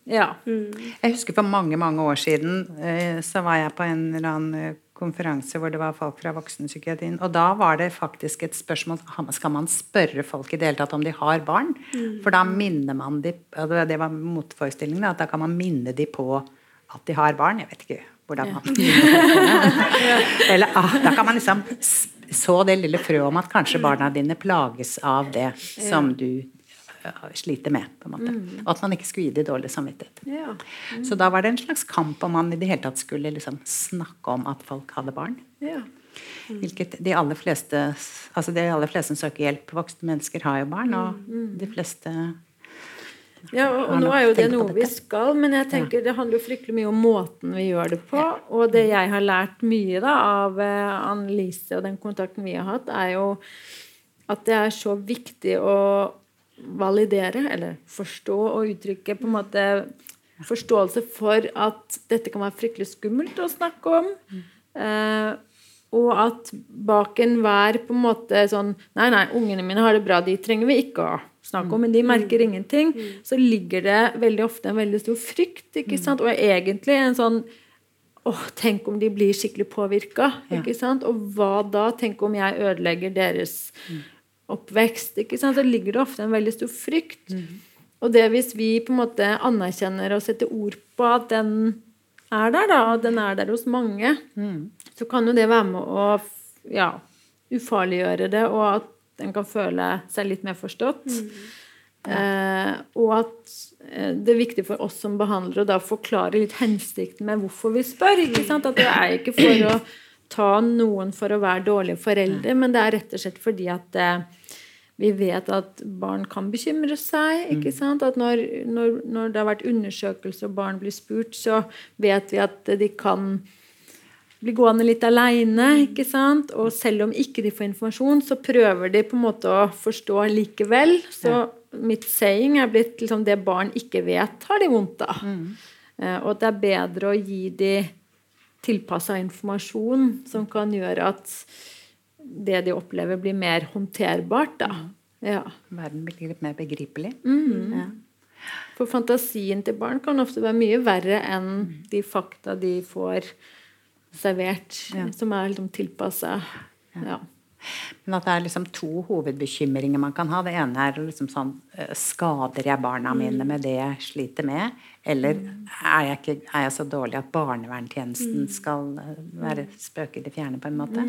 Ja. Jeg husker for mange, mange år siden uh, så var jeg på en eller annen eh, konferanse hvor det var folk fra voksenpsykiatrien. Og da var det faktisk et spørsmål Skal man spørre folk i det hele tatt om de har barn? For da minner man de det- var motforestillingen, at da kan man minne de på at de har barn. Jeg vet ikke hvordan man Eller ah, da kan man liksom så det lille frøet om at kanskje barna dine plages av det som du sliter med. på en måte. Og at man ikke skulle gi dem dårlig samvittighet. ja. Så da var det en slags kamp om man i det hele tatt skulle liksom snakke om at folk hadde barn. ja. Hvilket de aller fleste altså de aller fleste som søker hjelp, voksne mennesker, har jo barn. Og de fleste Ja, og, og nå er jo det noe vi skal, men jeg tenker det handler jo fryktelig mye om måten vi gjør det på. Og det jeg har lært mye da av Annelise Anne-Lise og den kontakten vi har hatt, er jo at det er så viktig å validere, eller forstå og uttrykke på en måte forståelse for at dette kan være fryktelig skummelt å snakke om. Eh, og at bak enhver på en måte sånn Nei, nei, ungene mine har det bra, de trenger vi ikke å snakke om, men de merker ingenting. Så ligger det veldig ofte en veldig stor frykt, ikke sant? Og egentlig en sånn Åh, tenk om de blir skikkelig påvirka. Ikke sant? Og hva da? Tenk om jeg ødelegger deres oppvekst. Så ligger det ofte en veldig stor frykt. Og det hvis vi på en måte anerkjenner og setter ord på at den er der, da, og den er der hos mange, så kan jo det være med å ja, ufarliggjøre det, og at den kan føle seg litt mer forstått. Eh, og at eh, det er viktig for oss som behandlere å da forklare litt hensikten med hvorfor vi spør. ikke sant? At det er ikke for å ta noen for å være dårlige foreldre, men det er rett og slett fordi at eh, vi vet at barn kan bekymre seg. ikke sant? At når, når, når det har vært undersøkelser og barn blir spurt, så vet vi at de kan blir gående litt aleine. Sant? Og selv om ikke de får informasjon, så prøver de på en måte å forstå likevel. Så ja. mitt saying er blitt liksom det barn ikke vet, har de vondt av. Mm. Eh, og det er bedre å gi de tilpassa informasjon som kan gjøre at det de opplever, blir mer håndterbart. da. Mm. Ja. Verden blir litt mer begripelig. Mm. Ja. For fantasien til barn kan ofte være mye verre enn mm. de fakta de får servert, ja. som er liksom tilpassa. Ja. Men at det er liksom to hovedbekymringer man kan ha. Det ene er liksom sånn eh, Skader jeg barna mine mm. med det jeg sliter med? Eller mm. er jeg, ikke, er jeg så dårlig at barnevernstjenesten skal eh, være spøke i fjerne, på en måte?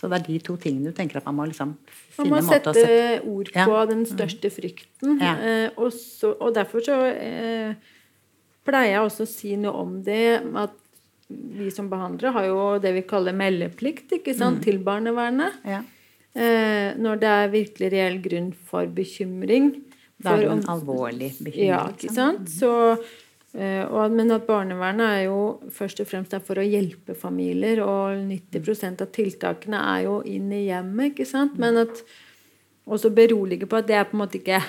Så det er de to tingene du tenker at man må liksom finne Man må sette, sette ord på ja. den største frykten. Ja. Eh, og, så, og, derfor så eh, pleier jeg også å si noe om det. At vi som behandlere har jo det vi kaller meldeplikt mm. til barnevernet. Ja. Eh, når det er virkelig reell grunn for bekymring. Da er det en alvorlig bekymring. Ja, ikke sant? Så eh, og, men at barnevernet er jo først og fremst for å hjelpe familier, og 90% av tiltakene er jo inn i hjemmet. ikke sant? Men at også berolige på at det er på en måte ikke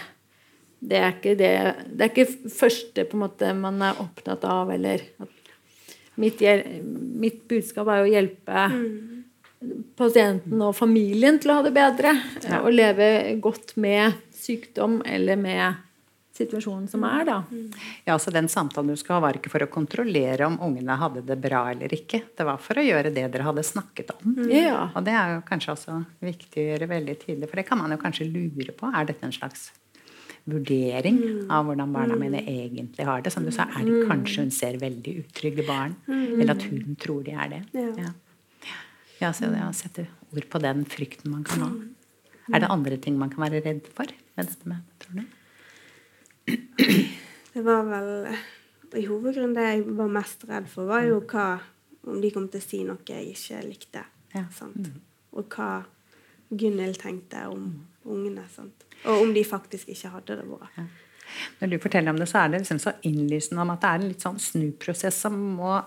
det er ikke det det er ikke første på en måte man er opptatt av, eller mitt, mitt, budskap er jo å hjelpe mm. pasienten og familien til å ha det bedre. Ja. Og leve godt med sykdom eller med situasjonen som er, da. Ja, så Den samtalen du skal ha, var ikke for å kontrollere om ungene hadde det bra eller ikke. Det var for å gjøre det dere hadde snakket om. Mm. Ja. Og det er jo kanskje også viktig å gjøre veldig tidlig, for det kan man jo kanskje lure på. Er dette en slags vurdering mm. av hvordan barna mine mm. egentlig har det? Som du sa, er det kanskje hun ser veldig utrygge barn? Eller at hun tror de er det? Ja. Ja, så det å sette ord på den frykten man kan ha. Er det andre ting man kan være redd for med dette med, tror du? Det var vel I hovedgrunnen det jeg var mest redd for, var jo hva Om de kom til å si noe jeg ikke likte. Ja. Mm. Og hva Gunhild tenkte om ungene. Sant? Og om de faktisk ikke hadde det bra. Ja. Når du forteller om det, så er det liksom så innlysende om at det er en litt sånn snuprosess som må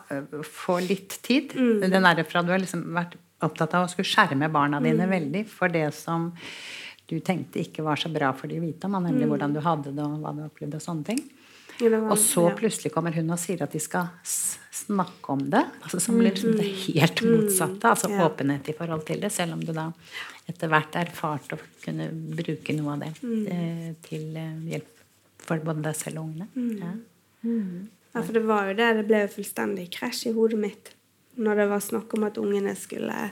få litt tid. Mm. Den er fra du har liksom vært opptatt av å skulle skjerme barna dine mm. veldig for det som du tenkte ikke var så bra for de å vite om, nemlig mm. hvordan du hadde det og hva du opplevde og sånne ting. Og så plutselig kommer hun og sier at de skal snakke om det. altså Som blir liksom det mm. helt mm. motsatte. altså. Åpenhet i forhold til det, selv om du da etter hvert erfarte å kunne bruke noe av det mm. eh, til eh, hjelp for både deg selv og ungene. Mm. Ja. ja. for det var jo det. Det ble jo fullstendig krasj i hodet mitt når det var snakk om at ungene skulle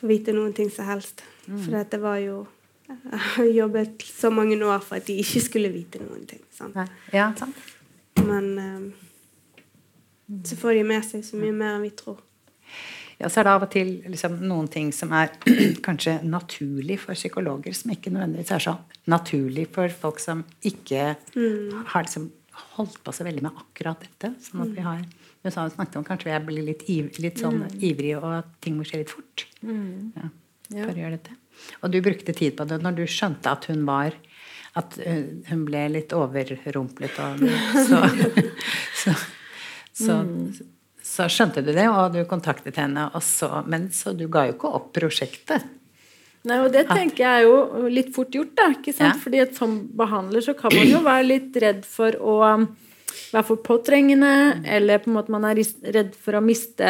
få vite noen ting som helst. For det var jo jeg har jobbet så mange år for at de ikke skulle vite noen ting. Sant? Ja, sant. Men um, så får de med seg så mye mer enn vi tror. Ja, så er det av og til liksom, noen ting som er kanskje naturlig for psykologer, som ikke nødvendigvis er så naturlig for folk som ikke mm. har liksom, holdt på så veldig med akkurat dette. sånn at vi har vi snakket om Kanskje jeg blir litt, iv, litt sånn mm. ivrig, og at ting må skje litt fort. Mm. Ja, for å gjøre dette. Og du brukte tid på det når du skjønte at hun var At eh, hun ble litt overrumplet og så, så, så, så, skjønte du det, og du kontaktet henne, så, men så du ga jo ikke opp prosjektet. Nei, og det tenker jeg er jo litt fort gjort, da. ikke sant? Ja. Fordi som behandler så kan man jo være litt redd for å være for påtrengende, eller på en måte man er redd for å miste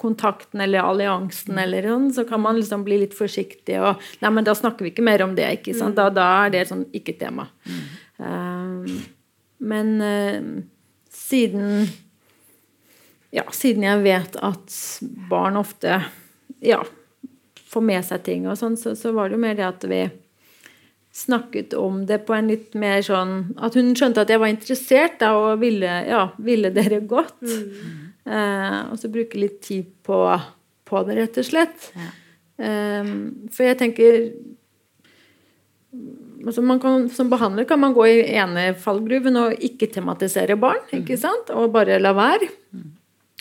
kontakten eller alliansen, eller sånn, så kan man liksom bli litt forsiktig og Nei, men da snakker vi ikke mer om det. ikke sant? Da, da er det sånn ikke tema. Mm. Um, men uh, siden Ja, siden jeg vet at barn ofte ja, får med seg ting og sånn, så, så var det jo mer det at vi snakket om det på en litt mer sånn At hun skjønte at jeg var interessert da, og ville, ja, ville dere godt. Mm. Eh, og så bruke litt tid på, på det, rett og slett. Ja. Eh, for jeg tenker altså kan, Som behandler kan man gå i ene fallgruven og ikke tematisere barn. ikke mm. sant? Og bare la være. Mm.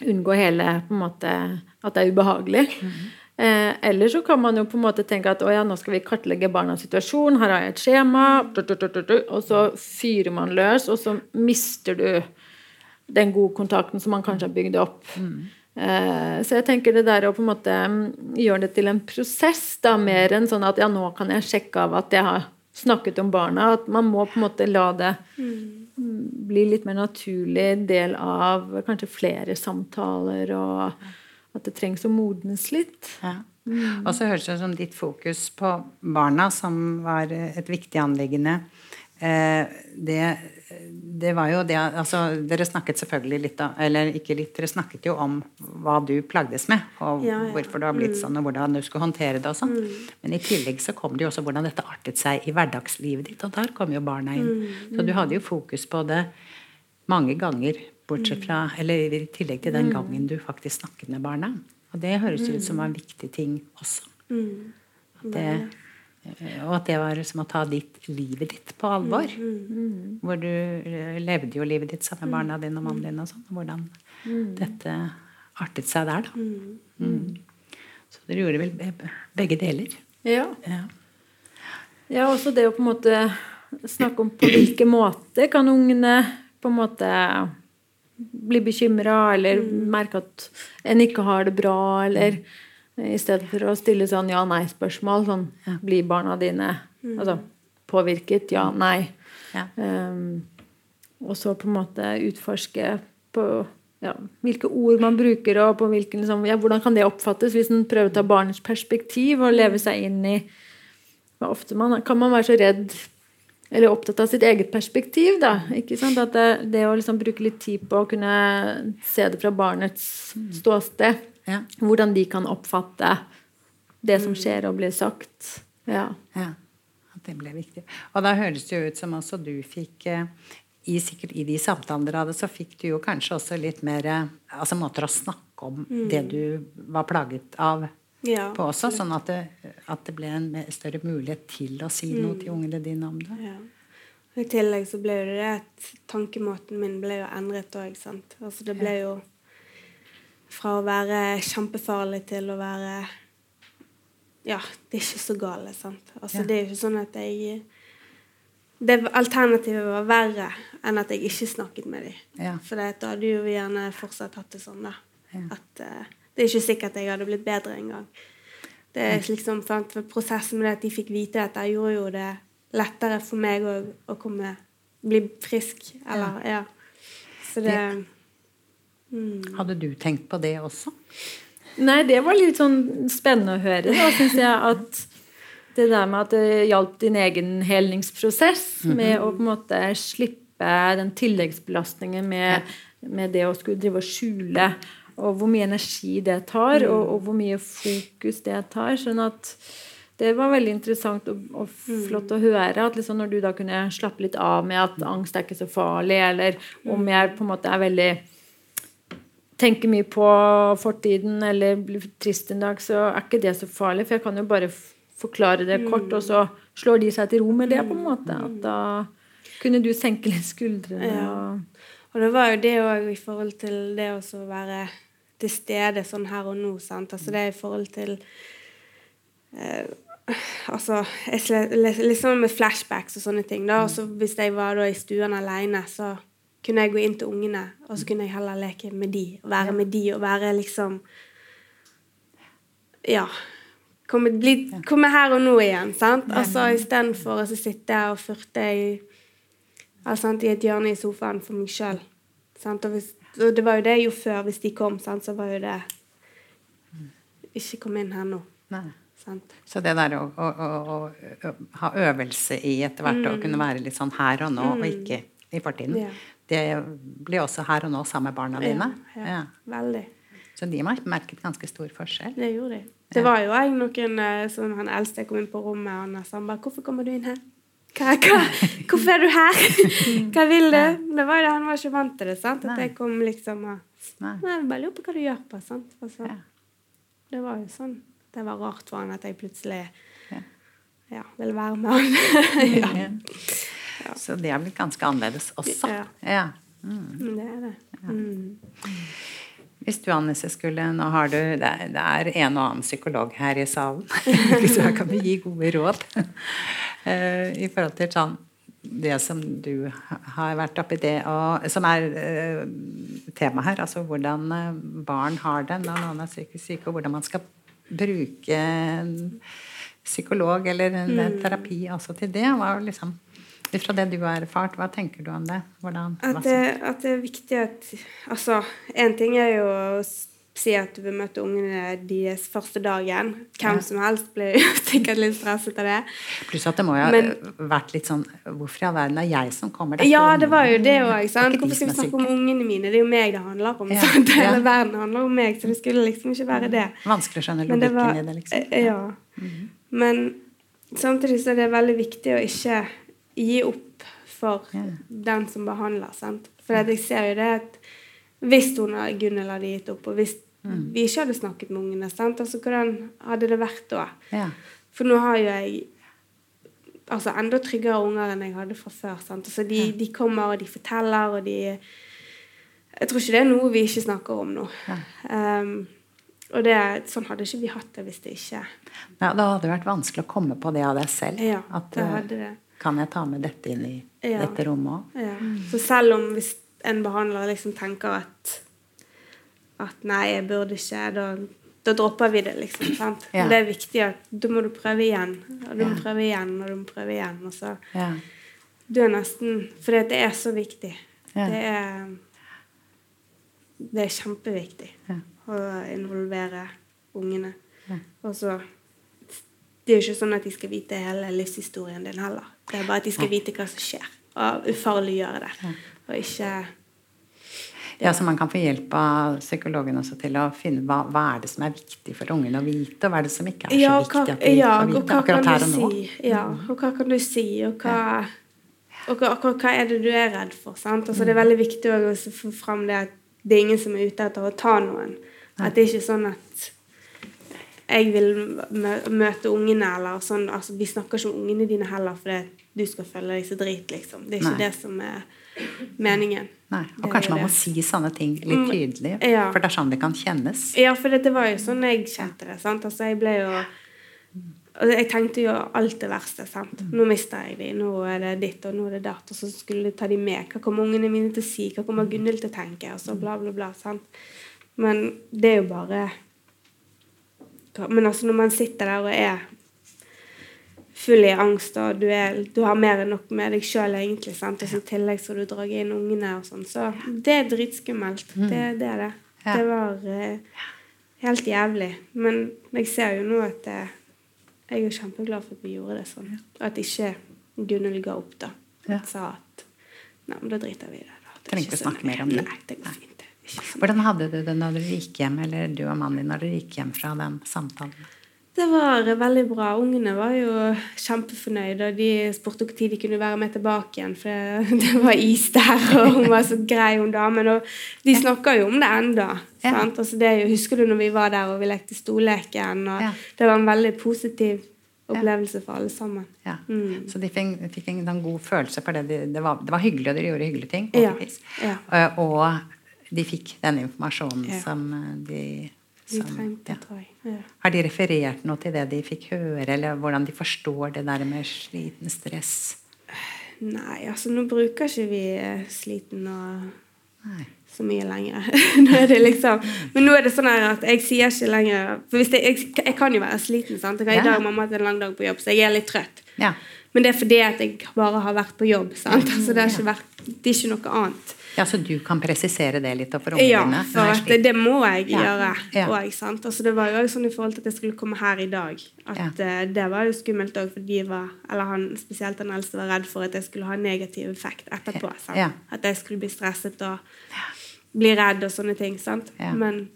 Unngå hele på en måte, at det er ubehagelig. Mm. Eh, eller så kan man jo på en måte tenke at å ja, nå skal vi kartlegge barnas situasjon, her har jeg et skjema, og så fyrer man løs, og så mister du den gode kontakten som man kanskje har bygd opp. Mm. Eh, så jeg tenker det der å på en måte mm, gjøre det til en prosess, da, mer enn sånn at ja, nå kan jeg sjekke av at jeg har snakket om barna. At man må på en måte la det bli litt mer naturlig del av kanskje flere samtaler, og at det trengs å modnes litt. Ja. Og så høres det ut som ditt fokus på barna, som var et viktig anliggende, eh, det, det var jo det altså, Dere snakket selvfølgelig litt om Eller ikke litt, dere snakket jo om hva du plagdes med, og Ja, ja. hvorfor det har blitt sånn, og hvordan du skulle håndtere det og sånn. Men i tillegg så kom det jo også hvordan dette artet seg i hverdagslivet ditt, og der kom jo barna inn. Så du hadde jo fokus på det mange ganger, bortsett fra Eller i tillegg til den gangen du faktisk snakket med barna. Og det høres ut som en viktig ting også. Det, og at det var som å ta ditt, livet ditt på alvor. Hvor du eh, levde jo livet ditt sammen med barna dine og mannen din og sånn. og Hvordan dette artet seg der, da. Mm. Så dere gjorde vel begge deler. Ja. Ja. Ja, også det å på en måte snakke om på hvilke måter kan ungene på en måte bli bekymra, eller merke at en ikke har det bra, eller i stedet for å stille sånn ja-nei-spørsmål, sånn blir barna dine altså, påvirket? Ja, nei. Ja. Um, og så på en måte utforske på ja, hvilke ord man bruker, og på hvilken, liksom, ja, hvordan kan det oppfattes hvis en prøver å ta barnets perspektiv og leve seg inn i ofte man, Kan man være så redd eller opptatt av sitt eget perspektiv, da? ikke sant? At det, det å liksom bruke litt tid på å kunne se det fra barnets ståsted, Ja. hvordan de kan oppfatte det som skjer og blir sagt. Ja. Ja, at det ble viktig. Og da høres det jo ut som også du fikk eh, i, sikkert i de samtalene dere hadde, så fikk du jo kanskje også litt mer eh, altså måter å snakke om det du var plaget av Ja. på også, sånn at det, at det ble en større mulighet til å si noe til ungene dine om det. Ja. I tillegg så ble det det at tankemåten min ble jo endret òg, sant. Altså det ble jo fra å være kjempefarlig til å være Ja, det er ikke så gale, sant. Altså Ja. det er jo ikke sånn at jeg det Alternativet var verre enn at jeg ikke snakket med dem. Ja. For da hadde jo vi gjerne fortsatt hatt det sånn, da. Ja. At eh, det er ikke sikkert jeg hadde blitt bedre engang. Det er liksom, sant, for Prosessen med det at de fikk vite dette, gjorde jo det lettere for meg å, å komme bli frisk. Eller, ja. Så det mm. Hadde du tenkt på det også? Nei, det var litt sånn spennende å høre, da, syns jeg. At det der med at det hjalp din egen helningsprosess med å på en måte slippe den tilleggsbelastningen med, med det å skulle drive og skjule, og hvor mye energi det tar, og, og hvor mye fokus det tar. Sånn at det var veldig interessant og, og flott å høre. At liksom når du da kunne slappe litt av med at angst er ikke så farlig, eller om jeg på en måte er veldig tenker mye på fortiden eller blir trist en dag, så er ikke det så farlig. For jeg kan jo bare forklare det kort, og så slår de seg til ro med det. på en måte. At da kunne du senke litt skuldrene. Ja. Og det var jo det òg i forhold til det å være til stede sånn her og nå. sant? Altså det er i forhold til eh, Altså Liksom med flashbacks og sånne ting. da, og så Hvis jeg var da i stuen alene, så kunne jeg gå inn til ungene, og så kunne jeg heller leke med de, og være med de, og være liksom Ja. Komme, bli, komme her og nå igjen, sant? Altså Istedenfor å sitte og furte i altså, i et hjørne i sofaen for meg sjøl. Og, hvis- og det var jo det jo før. Hvis de kom, sant, så var jo det Ikke kom inn her nå. Nei. Sant? Så det der å, å, å, å, ha øvelse i etter hvert å kunne være litt sånn her og nå, og ikke i fortiden, Ja. det blir også her og nå sammen med barna dine. Ja, Ja. Veldig. Så de har merket ganske stor forskjell. Det gjorde de. Det var jo jeg noen eh, som han eldste kom inn på rommet, og han sa bare 'Hvorfor kommer du inn her?' Hva, hva, 'Hvorfor er du her?' 'Hva vil du?' Det var det, Han var ikke vant til det. sant? At jeg kom liksom og Nei. Jeg bare lurer på hva du gjør på. sant? Altså, Ja. Det var jo sånn. Det var rart for han at jeg plutselig Ja. ville være med han. ja. Så det har blitt ganske annerledes også. Ja. Ja. Mm. Det er det. Mm. Hvis du, Annise, skulle Nå har du Det er, er en og annen psykolog her i salen. Så her kan du gi gode råd. Eh, I forhold til sånn det som du har vært oppi det, og som er uh, tema her, altså hvordan uh, barn har det når noen er psykisk syke, og hvordan man skal bruke en psykolog eller en mm. terapi også til det. Hva, liksom ut fra det du har erfart, hva tenker du om det? Hvordan, at, det at, det er viktig at Altså, én ting er jo å si at du vil møte ungene deres første dagen. Hvem ja. som helst blir sikkert litt stresset av det. Pluss at det må jo ha vært litt sånn Hvorfor i all verden er jeg som kommer? Ja, det var jo det òg. Hvorfor skal vi snakke om ungene mine? Det er jo meg det handler om. Ja. Hele verden handler om meg, så det skulle liksom ikke være det. Vanskelig å skjønne logikken i det, liksom. Eh, ja. Mm -hmm. Men samtidig så er det veldig viktig å ikke gi opp for den som behandler. sant? For jeg ser jo det at hvis hun Gunhild hadde gitt opp, og hvis mm. vi ikke hadde snakket med ungene. Sant? Altså, Hvordan hadde det vært da? Ja. For nå har jo jeg altså, enda tryggere unger enn jeg hadde fra før. Sant? Altså, de, de, kommer, og de forteller, og de Jeg tror ikke det er noe vi ikke snakker om nå. Um, og det, sånn hadde ikke vi hatt det hvis det ikke Nei, Da hadde det vært vanskelig å komme på det av deg selv. Ja, at, det hadde det. Kan jeg ta med dette inn i ja. dette rommet òg? Ja. Så selv om hvis en behandler liksom tenker at at nei, jeg burde ikke, da, da dropper vi det, liksom. sant? Ja. Men det er viktig at da må du prøve igjen, og du ja. må prøve igjen, og du må prøve igjen. Og så ja. Du er nesten For det er så viktig. Det er Det er kjempeviktig å involvere ungene. Og så Det er jo ikke sånn at de skal vite hele livshistorien din heller. Det er bare at de skal vite hva som skjer, og ufarliggjøre det. Og ikke ja, Så man kan få hjelp av psykologen også til å finne hva, hva er det som er viktig for ungen å vite, og hva er det som ikke er ja, så viktig at de ja, får vite akkurat her og nå. Si? Ja, og hva kan du si, og hva, og hva, hva er det du er redd for? sant? Altså, det er veldig viktig å få fram det at det er ingen som er ute etter å ta noen. At det er ikke sånn at jeg vil møte ungene, eller sånn altså, Vi snakker ikke om ungene dine heller fordi du skal føle deg så drit, liksom. Det er ikke Nei. det som er meningen. Nei, Og kanskje man må si sånne ting litt mm, tydelig, ja. for det er sånn det kan kjennes. Ja, for det, var jo sånn jeg kjente det. sant? Altså, jeg ble jo Jeg tenkte jo alt det verste. sant? Nå mister jeg dem, nå er det ditt, og nå er det datt. Og så skulle jeg ta dem med. Hva kommer ungene mine til å si? Hva kommer Gunhild til å tenke? Og så bla, bla, bla. sant? Men det er jo bare Men altså, når man sitter der og er full i angst, og du, er, du har mer enn nok med deg sjøl, egentlig. sant? Og så I tillegg skal du dra inn ungene og sånn. Så det er dritskummelt. Mm. Det, det, er det. Det var uh, helt jævlig. Men jeg ser jo nå at uh, jeg er kjempeglad for at vi gjorde det sånn. Og at ikke Gunhild ga opp, da. Ja. Sa at nei, men da driter vi i det. da. Trenger ikke snakke mer om det. Nei, det går fint. Hvordan hadde du det når dere gikk hjem, eller du og mannen din når dere gikk hjem fra den samtalen? Det var veldig bra. Ungene var jo kjempefornøyde. Og de spurte når de kunne være med tilbake igjen, for det var is der, og hun var så grei, hun damen. Og de snakker jo om det enda. Ja. Altså det, husker du når vi var der og vi lekte storleken? Og ja. Det var en veldig positiv opplevelse for alle sammen. Ja. Mm. Så de fikk, fikk en sånn god følelse for det. Det var, det var hyggelig, og dere gjorde hyggelige ting. Og, og de fikk den informasjonen som de de trengte, ja. tror jeg. Ja. Har de referert noe til det de fikk høre, eller hvordan de forstår det der med sliten stress? Nei, altså nå bruker ikke vi eh, sliten og Nei. så mye lenger. nå er det liksom, men nå er det sånn at jeg sier ikke lenger For jeg, jeg, jeg, kan jo være sliten. sant? Jeg har i dag mamma hatt en lang dag på jobb, så jeg er litt trøtt. Ja. Men det er fordi at jeg bare har vært på jobb. sant? Altså, det, er vært, det er ikke noe annet. Ja, Så du kan presisere det litt for ungene ja, dine? Ja, for det, det, må jeg ja. gjøre ja. Også, altså, det var jo også sånn i forhold til at jeg skulle komme her i dag. At uh, Det var jo skummelt òg, for de var, eller han, spesielt den eldste var redd for at jeg skulle ha negativ effekt etterpå. At jeg skulle bli stresset og bli redd og sånne ting. sant? Men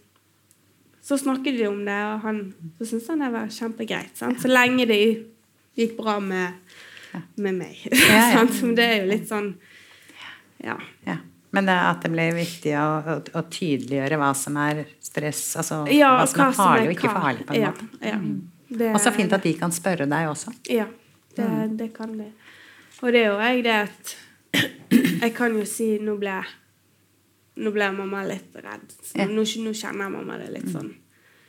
så snakket vi om det, og han, så syntes han det var kjempegreit. sant? Så lenge det gikk bra med, med meg. Men det er jo litt sånn Ja. ja. Men det at det ble viktig å, å, å tydeliggjøre hva som er stress, altså ja, hva som er farlig og ikke farlig. på en ja, måte. Ja. Mm. Det, og så fint at de kan spørre deg også. Ja, det, mm. det kan de. Og det er jo jeg det at Jeg kan jo si nå ble, nå ble mamma litt redd. Så nå, nå, kjenner mamma det litt mm. sånn.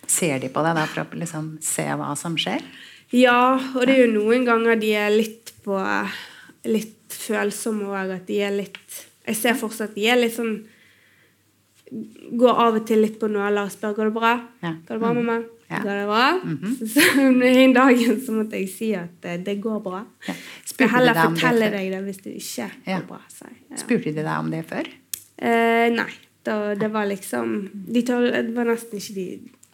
Ser de på deg da for å liksom se hva som skjer? Ja, og det er jo noen ganger de er litt på litt følsomme òg. At de er litt Jeg ser fortsatt at de er litt sånn Går av og til litt på nåler og spør går det bra. Ja. Går det bra, mamma? Ja. Går det bra? Mhm. så, så en dagen så måtte jeg si at det, det går bra. Ja. Spurte de heller det fortelle deg det hvis det ikke Ja. går bra. sa. Ja. Spurte de deg om det før? Eh, nei. Da, det var liksom de, tål, Det var nesten ikke de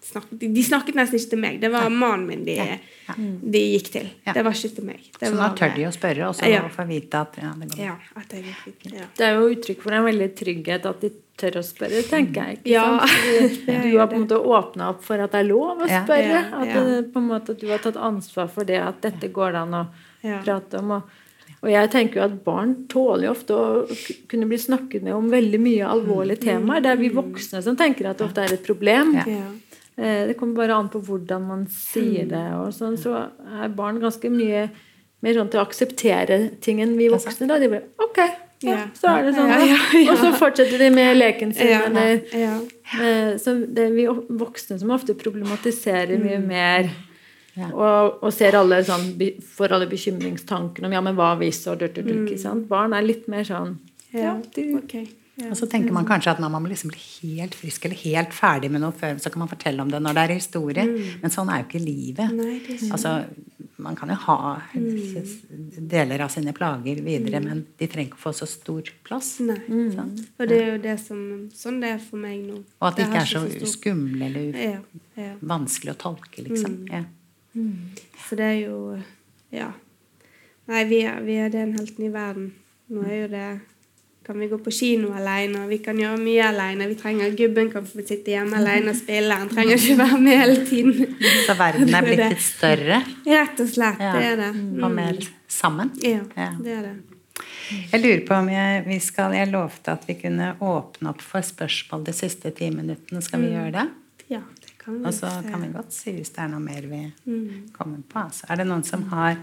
snakket, de, de snakket nesten ikke til meg. Det var mannen min de, Ja. Ja. de gikk til. Ja. Det var ikke til meg. Det Så nå var, tør de å spørre, og så Ja. få vite at ja, det går bra. Ja, at jeg gikk ja. Det er jo uttrykk for en veldig trygghet at de tør å spørre, tenker jeg. ikke Ja, sant? Du, Du har på en måte åpna opp for at det er lov å spørre. Ja, At, det, på en måte, at du har tatt ansvar for det, at dette går det an å Ja. prate om. Og, og jeg tenker jo at barn tåler jo ofte å kunne bli snakket med om veldig mye alvorlige temaer. Det er vi voksne som tenker at det ofte er et problem. Ja. Eh, Det kommer bare an på hvordan man sier det. og sånn, Så er barn ganske mye mer sånn til å akseptere ting enn vi voksne. da, De bare OK, ja, så er det sånn. Da. Og så fortsetter de med leken sin. Eller, så det er vi voksne som ofte problematiserer mye mer. Ja. Og, og ser alle sånn, får alle bekymringstankene om ja, men hva hvis og durt, durt, sant? Barn er litt mer sånn Ja. du, Ok. Og så tenker man kanskje at når man liksom blir helt frisk eller helt ferdig med noe før, så kan man fortelle om det når det er historie. Men sånn er jo ikke livet. Nei, ikke Altså, man kan jo ha deler av sine plager videre, men de trenger ikke å få så stor plass. Sant? Og det er jo det som Sånn det er for meg nå. Og at det ikke er så så skumle eller Ja. ja. vanskelig å tolke, liksom. Ja. Så det er jo Ja. Nei, vi er, vi er den helten i verden. Nå er jo det kan vi gå på kino alene, vi kan gjøre mye alene. Vi trenger Gubben kan få sitte hjemme alene og spille. Han trenger ikke være med hele tiden. Så verden er blitt litt større Rett og slett. Ja. Det er det. og mer sammen. Ja, Ja. det er det. Jeg lurer på om jeg, vi skal, jeg lovte at vi kunne åpne opp for spørsmål de siste ti minuttene. Skal vi gjøre det? Ja, det kan vi. Og så kan vi godt si hvis det er noe mer vi Mm. kommer på. Altså, er det noen som har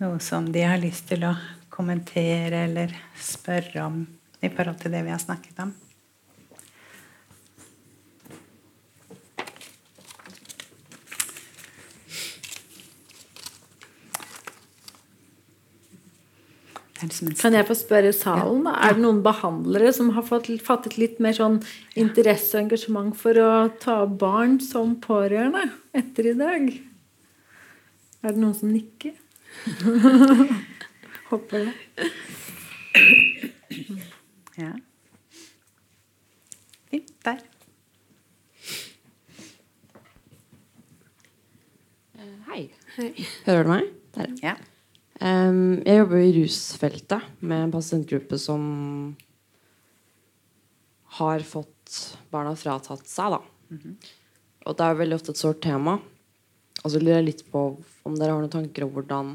noe som de har lyst til å kommentere eller spørre om i forhold til det vi har snakket om? Kan jeg få spørre salen, da? Er det noen behandlere som har fått, fattet litt mer sånn interesse og engasjement for å ta barn som pårørende etter i dag? Er det noen som nikker? Håper det. Ja. Fint. Der. Hei. Hei. Hører du meg? Der. Ja. Um, jeg jobber i rusfeltet med en pasientgruppe som har fått barna fratatt seg, da. Og det er veldig ofte et sårt tema. Og så lurer jeg litt på om dere har noen tanker om hvordan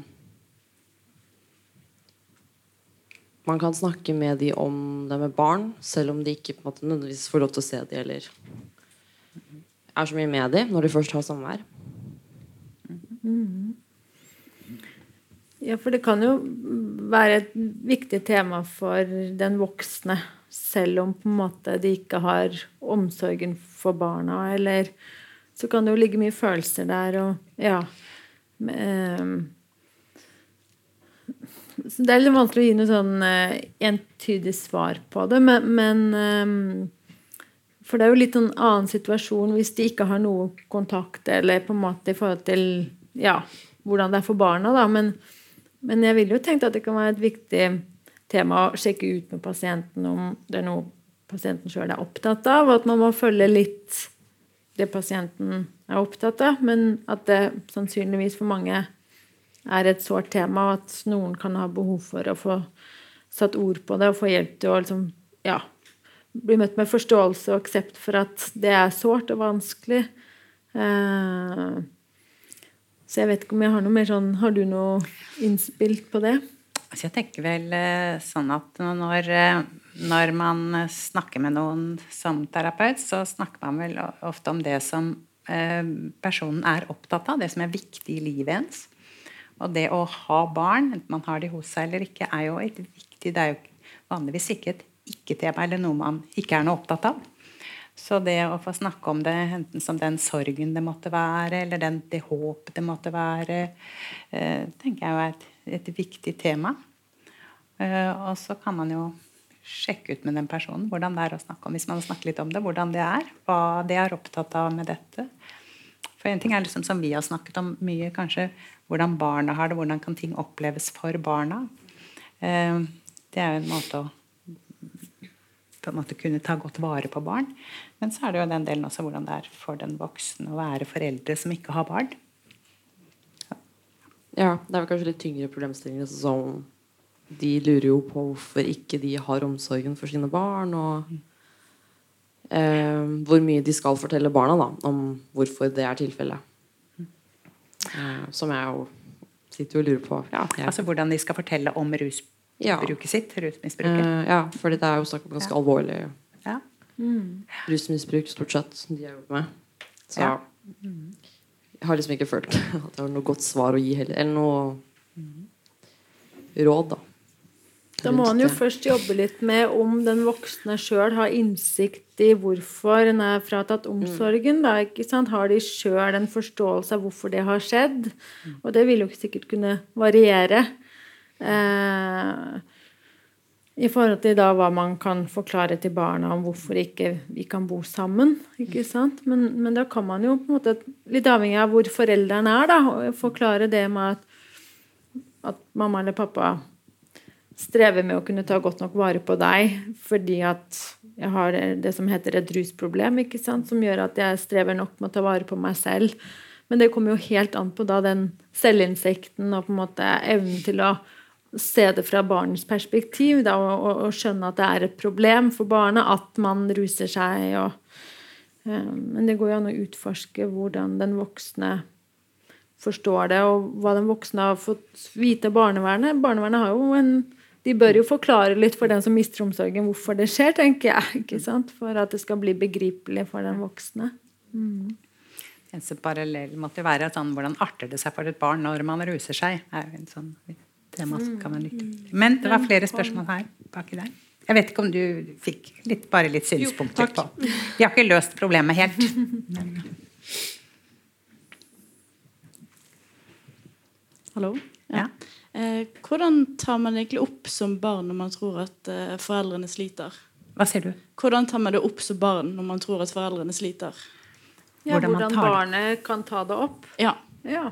man kan snakke med de om det med barn, selv om de ikke måte nødvendigvis får lov til å se de eller er så mye med de når de først har samvær. Ja, for det kan jo være et viktig tema for den voksne, selv om på en måte de ikke har omsorgen for barna, eller så kan det jo ligge mye følelser der, og ja. Eh, så det er litt vanskelig å gi noe sånn uh, entydig svar på det, men, men um, For det er jo litt en annen situasjon hvis de ikke har noe kontakt, eller på en måte i forhold til ja, hvordan det er for barna, da. Men, men jeg ville jo tenkt at det kan være et viktig tema å sjekke ut med pasienten om det er noe pasienten sjøl er opptatt av, og at man må følge litt det pasienten er opptatt av, men at det sannsynligvis for mange er et sårt tema, og at noen kan ha behov for å få satt ord på det og få hjelp til å liksom, ja, bli møtt med forståelse og aksept for at det er sårt og vanskelig. Eh, så jeg vet ikke om jeg har noe mer sånn Har du noe innspill på det? Altså jeg tenker vel eh, sånn at når, eh, når man snakker med noen som terapeut, så snakker man vel ofte om det som eh, personen er opptatt av, det som er viktig i livet ens. Og det å ha barn, enten man har de hos seg eller ikke, er jo et viktig Det er jo vanligvis ikke et ikke-tema eller noe man ikke er noe opptatt av. Så det å få snakke om det, enten som den sorgen det måtte være, eller den, det håpet det måtte være, eh, tenker jeg er et, et viktig tema. Eh, og så kan man jo sjekke ut med den personen hvordan det er å snakke om hvis man snakker litt om det, hvordan det er, hva de er opptatt av med dette. For en ting er liksom som vi har snakket om mye, kanskje hvordan barna har det, hvordan kan ting oppleves for barna. Eh, det er jo en måte å på en måte kunne ta godt vare på barn. Men så er det jo den delen også hvordan det er for den voksne å være foreldre som ikke har barn. Ja, det er vel kanskje litt tyngre problemstillinger. som de lurer jo på hvorfor ikke de har omsorgen for sine barn. Og hvor mye de skal fortelle barna da, om hvorfor det er tilfellet. Eh, som jeg jo sitter og lurer på. Ja, Altså hvordan de skal fortelle om ja. rusbruket sitt. Rusmisbruket. Eh, ja, for det er jo snakk om ganske Ja. alvorlig Ja. rusmisbruk, stort sett, som de har gjort med. Så Ja. jeg har liksom ikke følt at jeg har noe godt svar å gi heller. Eller noe råd, da. Da må han jo først jobbe litt med om den voksne sjøl har innsikt i hvorfor en er fratatt omsorgen. Da? Har de sjøl en forståelse av hvorfor det har skjedd? Og det vil jo sikkert kunne variere. Eh, I forhold til da hva man kan forklare til barna om hvorfor ikke vi kan bo sammen. ikke sant? Men, men da kan man jo på en måte, litt avhengig av hvor foreldrene er, da, forklare det med at, at mamma eller pappa strever med å kunne ta godt nok vare på deg fordi at jeg har det som heter et rusproblem, som gjør at jeg strever nok med å ta vare på meg selv. Men det kommer jo helt an på da den selvinnsikten og på en måte evnen til å se det fra barnets perspektiv da, og, og, og skjønne at det er et problem for barnet at man ruser seg. Og, eh, men det går jo an å utforske hvordan den voksne forstår det, og hva den voksne har fått vite av barnevernet. Barnevernet har jo en de bør jo forklare litt for den som mister omsorgen, hvorfor det skjer, tenker jeg. ikke sant? For at det skal bli begripelig for den voksne. Eneste parallell måtte være at sånn, hvordan arter det seg for et barn når man ruser seg. er jo en sånn tema som kan man lytte til. Men det var flere spørsmål her baki der. Jeg vet ikke om du fikk litt, bare litt synspunkter på Vi har ikke løst problemet helt. Hallo? Ja. Hvordan tar man egentlig opp som barn når man tror at eh, foreldrene sliter? Hva sier du? Hvordan tar man det opp som barn når man tror at foreldrene sliter? Ja, Hvordan hvordan barnet kan ta det opp. Ja. Ja.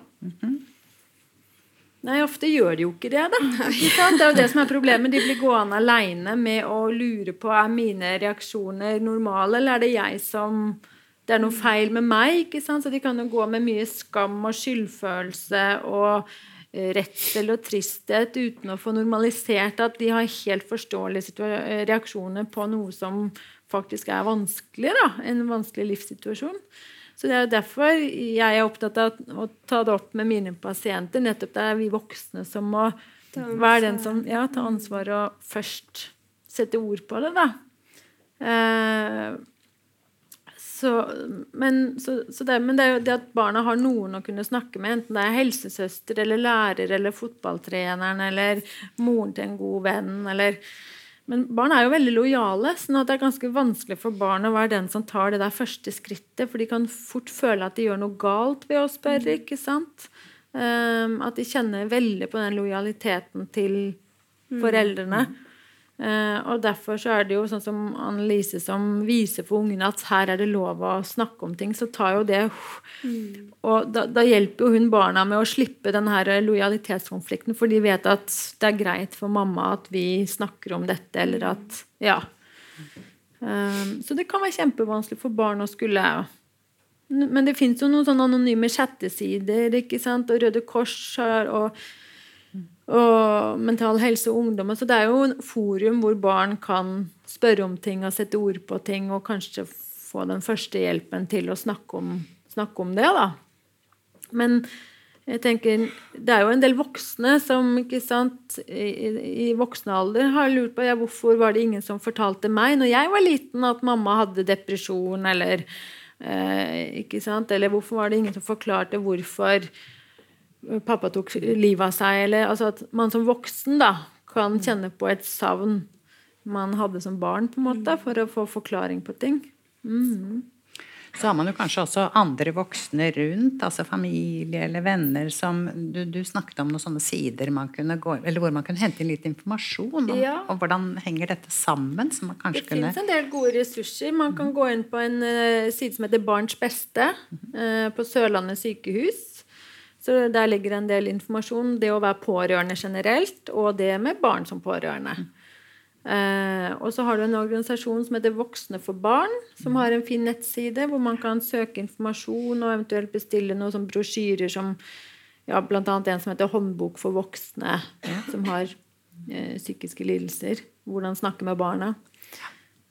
Nei, ofte gjør de jo ikke det, da. Det er jo det som er problemet. De blir gående aleine med å lure på er mine reaksjoner normale, eller er det jeg som Det er noe feil med meg. ikke sant? Så de kan jo gå med mye skam og skyldfølelse og eh, redsel og tristhet uten å få normalisert at de har helt forståelige reaksjoner på noe som faktisk er vanskelig. da, En vanskelig livssituasjon. Så det er jo derfor jeg er opptatt av å ta det opp med mine pasienter. Nettopp det er vi voksne som må være den som ja, ta ansvar og først sette ord på det, da. Eh, så, men, så, så det, men det er jo det at barna har noen å kunne snakke med, enten det er helsesøster eller lærer eller fotballtreneren eller moren til en god venn eller men barn er jo veldig lojale, sånn at det er ganske vanskelig for barn å være den som tar det der første skrittet, for de kan fort føle at de gjør noe galt ved å spørre. ikke sant? Um, at de kjenner veldig på den lojaliteten til foreldrene. Eh, og derfor så er det jo sånn som Annelise som viser for ungene at her er det lov å snakke om ting, så tar jo det Og da, da hjelper jo hun barna med å slippe den her lojalitetskonflikten, for de vet at det er greit for mamma at vi snakker om dette, eller at Ja. Um, så det kan være kjempevanskelig for barn å skulle Men det fins jo noen sånne anonyme chattesider, ikke sant, og Røde Kors og og Mental Helse og Ungdom. Så det er jo en forum hvor barn kan spørre om ting og sette ord på ting, og kanskje få den første hjelpen til å snakke om, snakke om det. da. Men jeg tenker, det er jo en del voksne som ikke sant, i, i- voksen alder har lurt på ja, hvorfor var det ingen som fortalte meg når jeg var liten at mamma hadde depresjon, eller eh, ikke sant, eller hvorfor var det ingen som forklarte hvorfor pappa tok livet av seg, eller altså at man som voksen da kan kjenne på et savn man hadde som barn, på en måte, for å få forklaring på ting. så har man jo kanskje også andre voksne rundt, altså familie eller venner som Du, du snakket om noen sånne sider man kunne gå Eller hvor man kunne hente inn litt informasjon om, Ja. om hvordan henger dette sammen, så man Det kanskje kunne finnes en del gode ressurser. Man kan gå inn på en uh, side som heter Barns beste uh, på Sørlandet sykehus. Så Der ligger en del informasjon. Det å være pårørende generelt, og det med barn som pårørende. Uh, og så har du en organisasjon som heter Voksne for barn, som har en fin nettside hvor man kan søke informasjon og eventuelt bestille noen sånn brosjyrer som ja, Bl.a. en som heter Håndbok for voksne, som har uh, psykiske lidelser. Hvordan snakke med barna.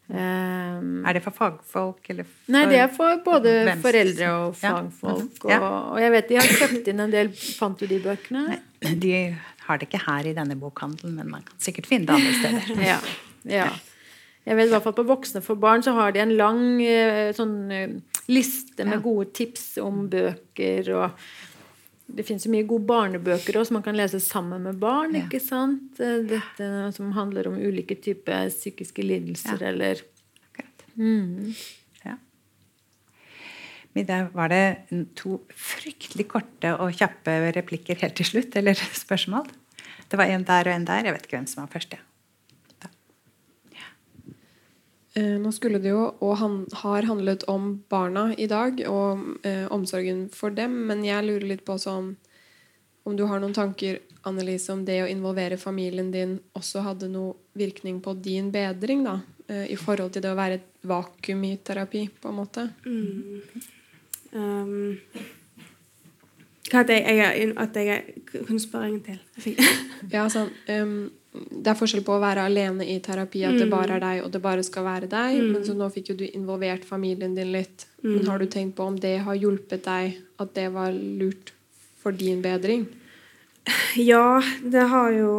Eh, Er det for fagfolk, eller for Nei, det er for både hvem- foreldre og fagfolk. Ja. Ja. Og, og jeg vet de har kjøpt inn en del Fant du de bøkene? De har det ikke her i denne bokhandelen, men man kan sikkert finne det andre steder. Ja. ja. Jeg vet i hvert fall På Voksne for barn så har de en lang eh, sånn eh, liste med gode tips om bøker. og Det fins mye gode barnebøker også, som man kan lese sammen med barn. Ja. ikke sant? Eh, Dette som handler om ulike typer psykiske lidelser Ja. eller Akkurat. mm. Ja. Men der var det to fryktelig korte og kjappe replikker helt til slutt, eller spørsmål. Det var en der og en der. Jeg vet ikke hvem som var først. Ja. Eh, Nå skulle det jo, og han har handlet om barna i dag, og eh, omsorgen for dem, men jeg lurer litt på sånn om du har noen tanker Annelise, om det å involvere familien din også hadde noe virkning på din bedring, da, eh, i forhold til det å være et vakuum i terapi, på en måte? Um, hva at jeg, jeg, at jeg Kan du spørre en til? Ja, altså, um, det er forskjell på å være alene i terapi, at det bare er deg, og det bare skal være deg. Men så nå fikk jo du involvert familien din litt. Men har du tenkt på om det har hjulpet deg, at det var lurt for din bedring? Ja, det har jo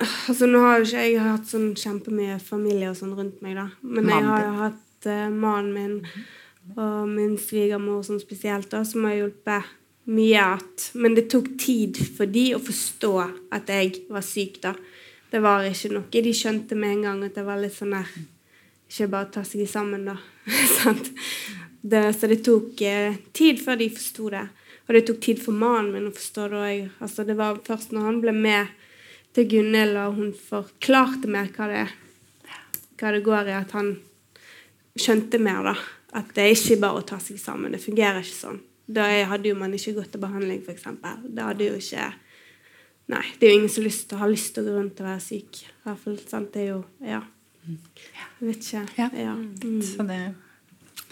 Altså, nå har jo ikke jeg hatt sånn kjempemye familie og sånn rundt meg, da. Men jeg har jo hatt uh, mannen min og min svigermor sånn spesielt, da, som har hjulpet mye. At, men det tok tid for de å forstå at jeg var syk, da. Det var ikke noe. De skjønte med en gang at det var litt sånn der Ikke bare ta seg sammen, da. Det, så det tok eh, tid før de forsto det. Og det tok tid for mannen min å forstå det òg. Altså, det var først når han ble med til Gunhild, og hun forklarte mer hva det, hva det går i, at han skjønte mer, da. At det er ikke bare å ta seg sammen. Det fungerer ikke sånn. Da hadde jo man ikke gått til behandling, f.eks. Da hadde jo ikke Nei, det er jo ingen som lyst til, har lyst til å gå rundt og være syk. I hvert fall, sant? Det er jo Ja. Jeg vet ikke. Ja. Ja. Mm. Så det,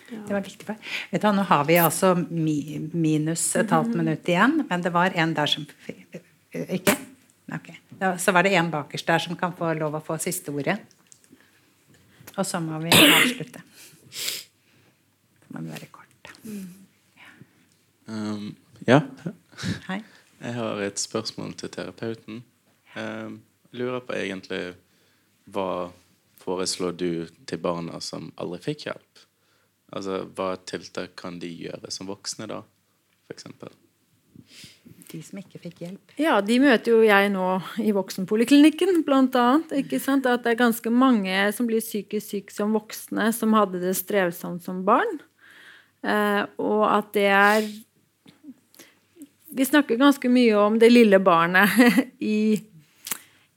det var viktig for Vet du, Nå har vi altså mi, minus et halvt minutt igjen, men det var en der som Ikke? Ok. Da, så var det en bakerst der som kan få lov å få siste ordet. Og så må vi avslutte. Så må vi være kort. Um, ja, Hei. jeg har et spørsmål til terapeuten. Um, lurer på egentlig hva foreslår du til barna som aldri fikk hjelp? Altså, Hva tiltak kan de gjøre som voksne, da, f.eks.? De som ikke fikk hjelp. Ja, de møter jo jeg nå i voksenpoliklinikken, blant annet. Ikke sant? At det er ganske mange som blir psykisk syke som voksne, som hadde det strevsomt som barn. Eh, og at det er Vi snakker ganske mye om det lille barnet i,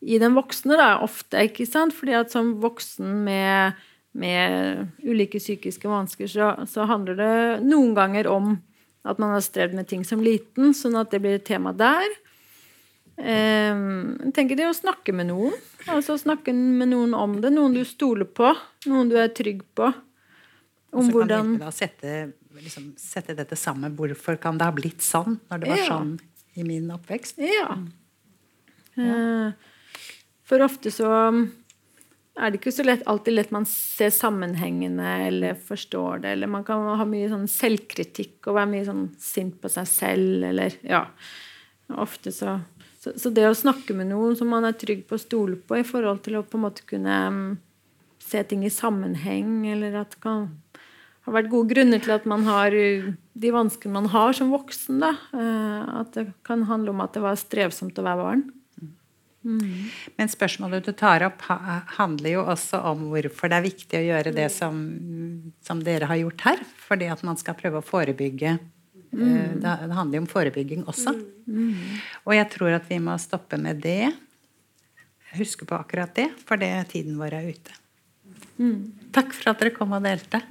i den voksne, da, ofte. ikke sant? Fordi at som voksen med, med ulike psykiske vansker, så, så handler det noen ganger om at man har strevd med ting som liten, sånn at det blir et tema der. Um, jeg tenker det å snakke med noen. Altså snakke med noen om det. Noen du stoler på. Noen du er trygg på. Og så kan hvordan hjelpe deg å sette, liksom, sette dette sammen. Hvorfor kan det ha blitt sånn når det var Ja. sånn i min oppvekst? Ja. ja. For ofte så er det ikke så lett, alltid lett man ser sammenhengene eller forstår det. Eller man kan ha mye sånn selvkritikk og være mye sånn sint på seg selv. Eller ja. Ofte så, så Så det å snakke med noen som man er trygg på å stole på i forhold til å på en måte kunne mm, se ting i sammenheng, eller at kan har vært gode grunner til at man har de vanskene man har som voksen. Da. Eh, At det kan handle om at det var strevsomt å være barn. Men spørsmålet du tar opp, handler jo også om hvorfor det er viktig å gjøre det som, som dere har gjort her. Fordi at man skal prøve å forebygge. Mm. Det det handler jo om forebygging også. Og jeg tror at vi må stoppe med det. Huske på akkurat det, for det tiden vår er ute. Takk for at dere kom og delte.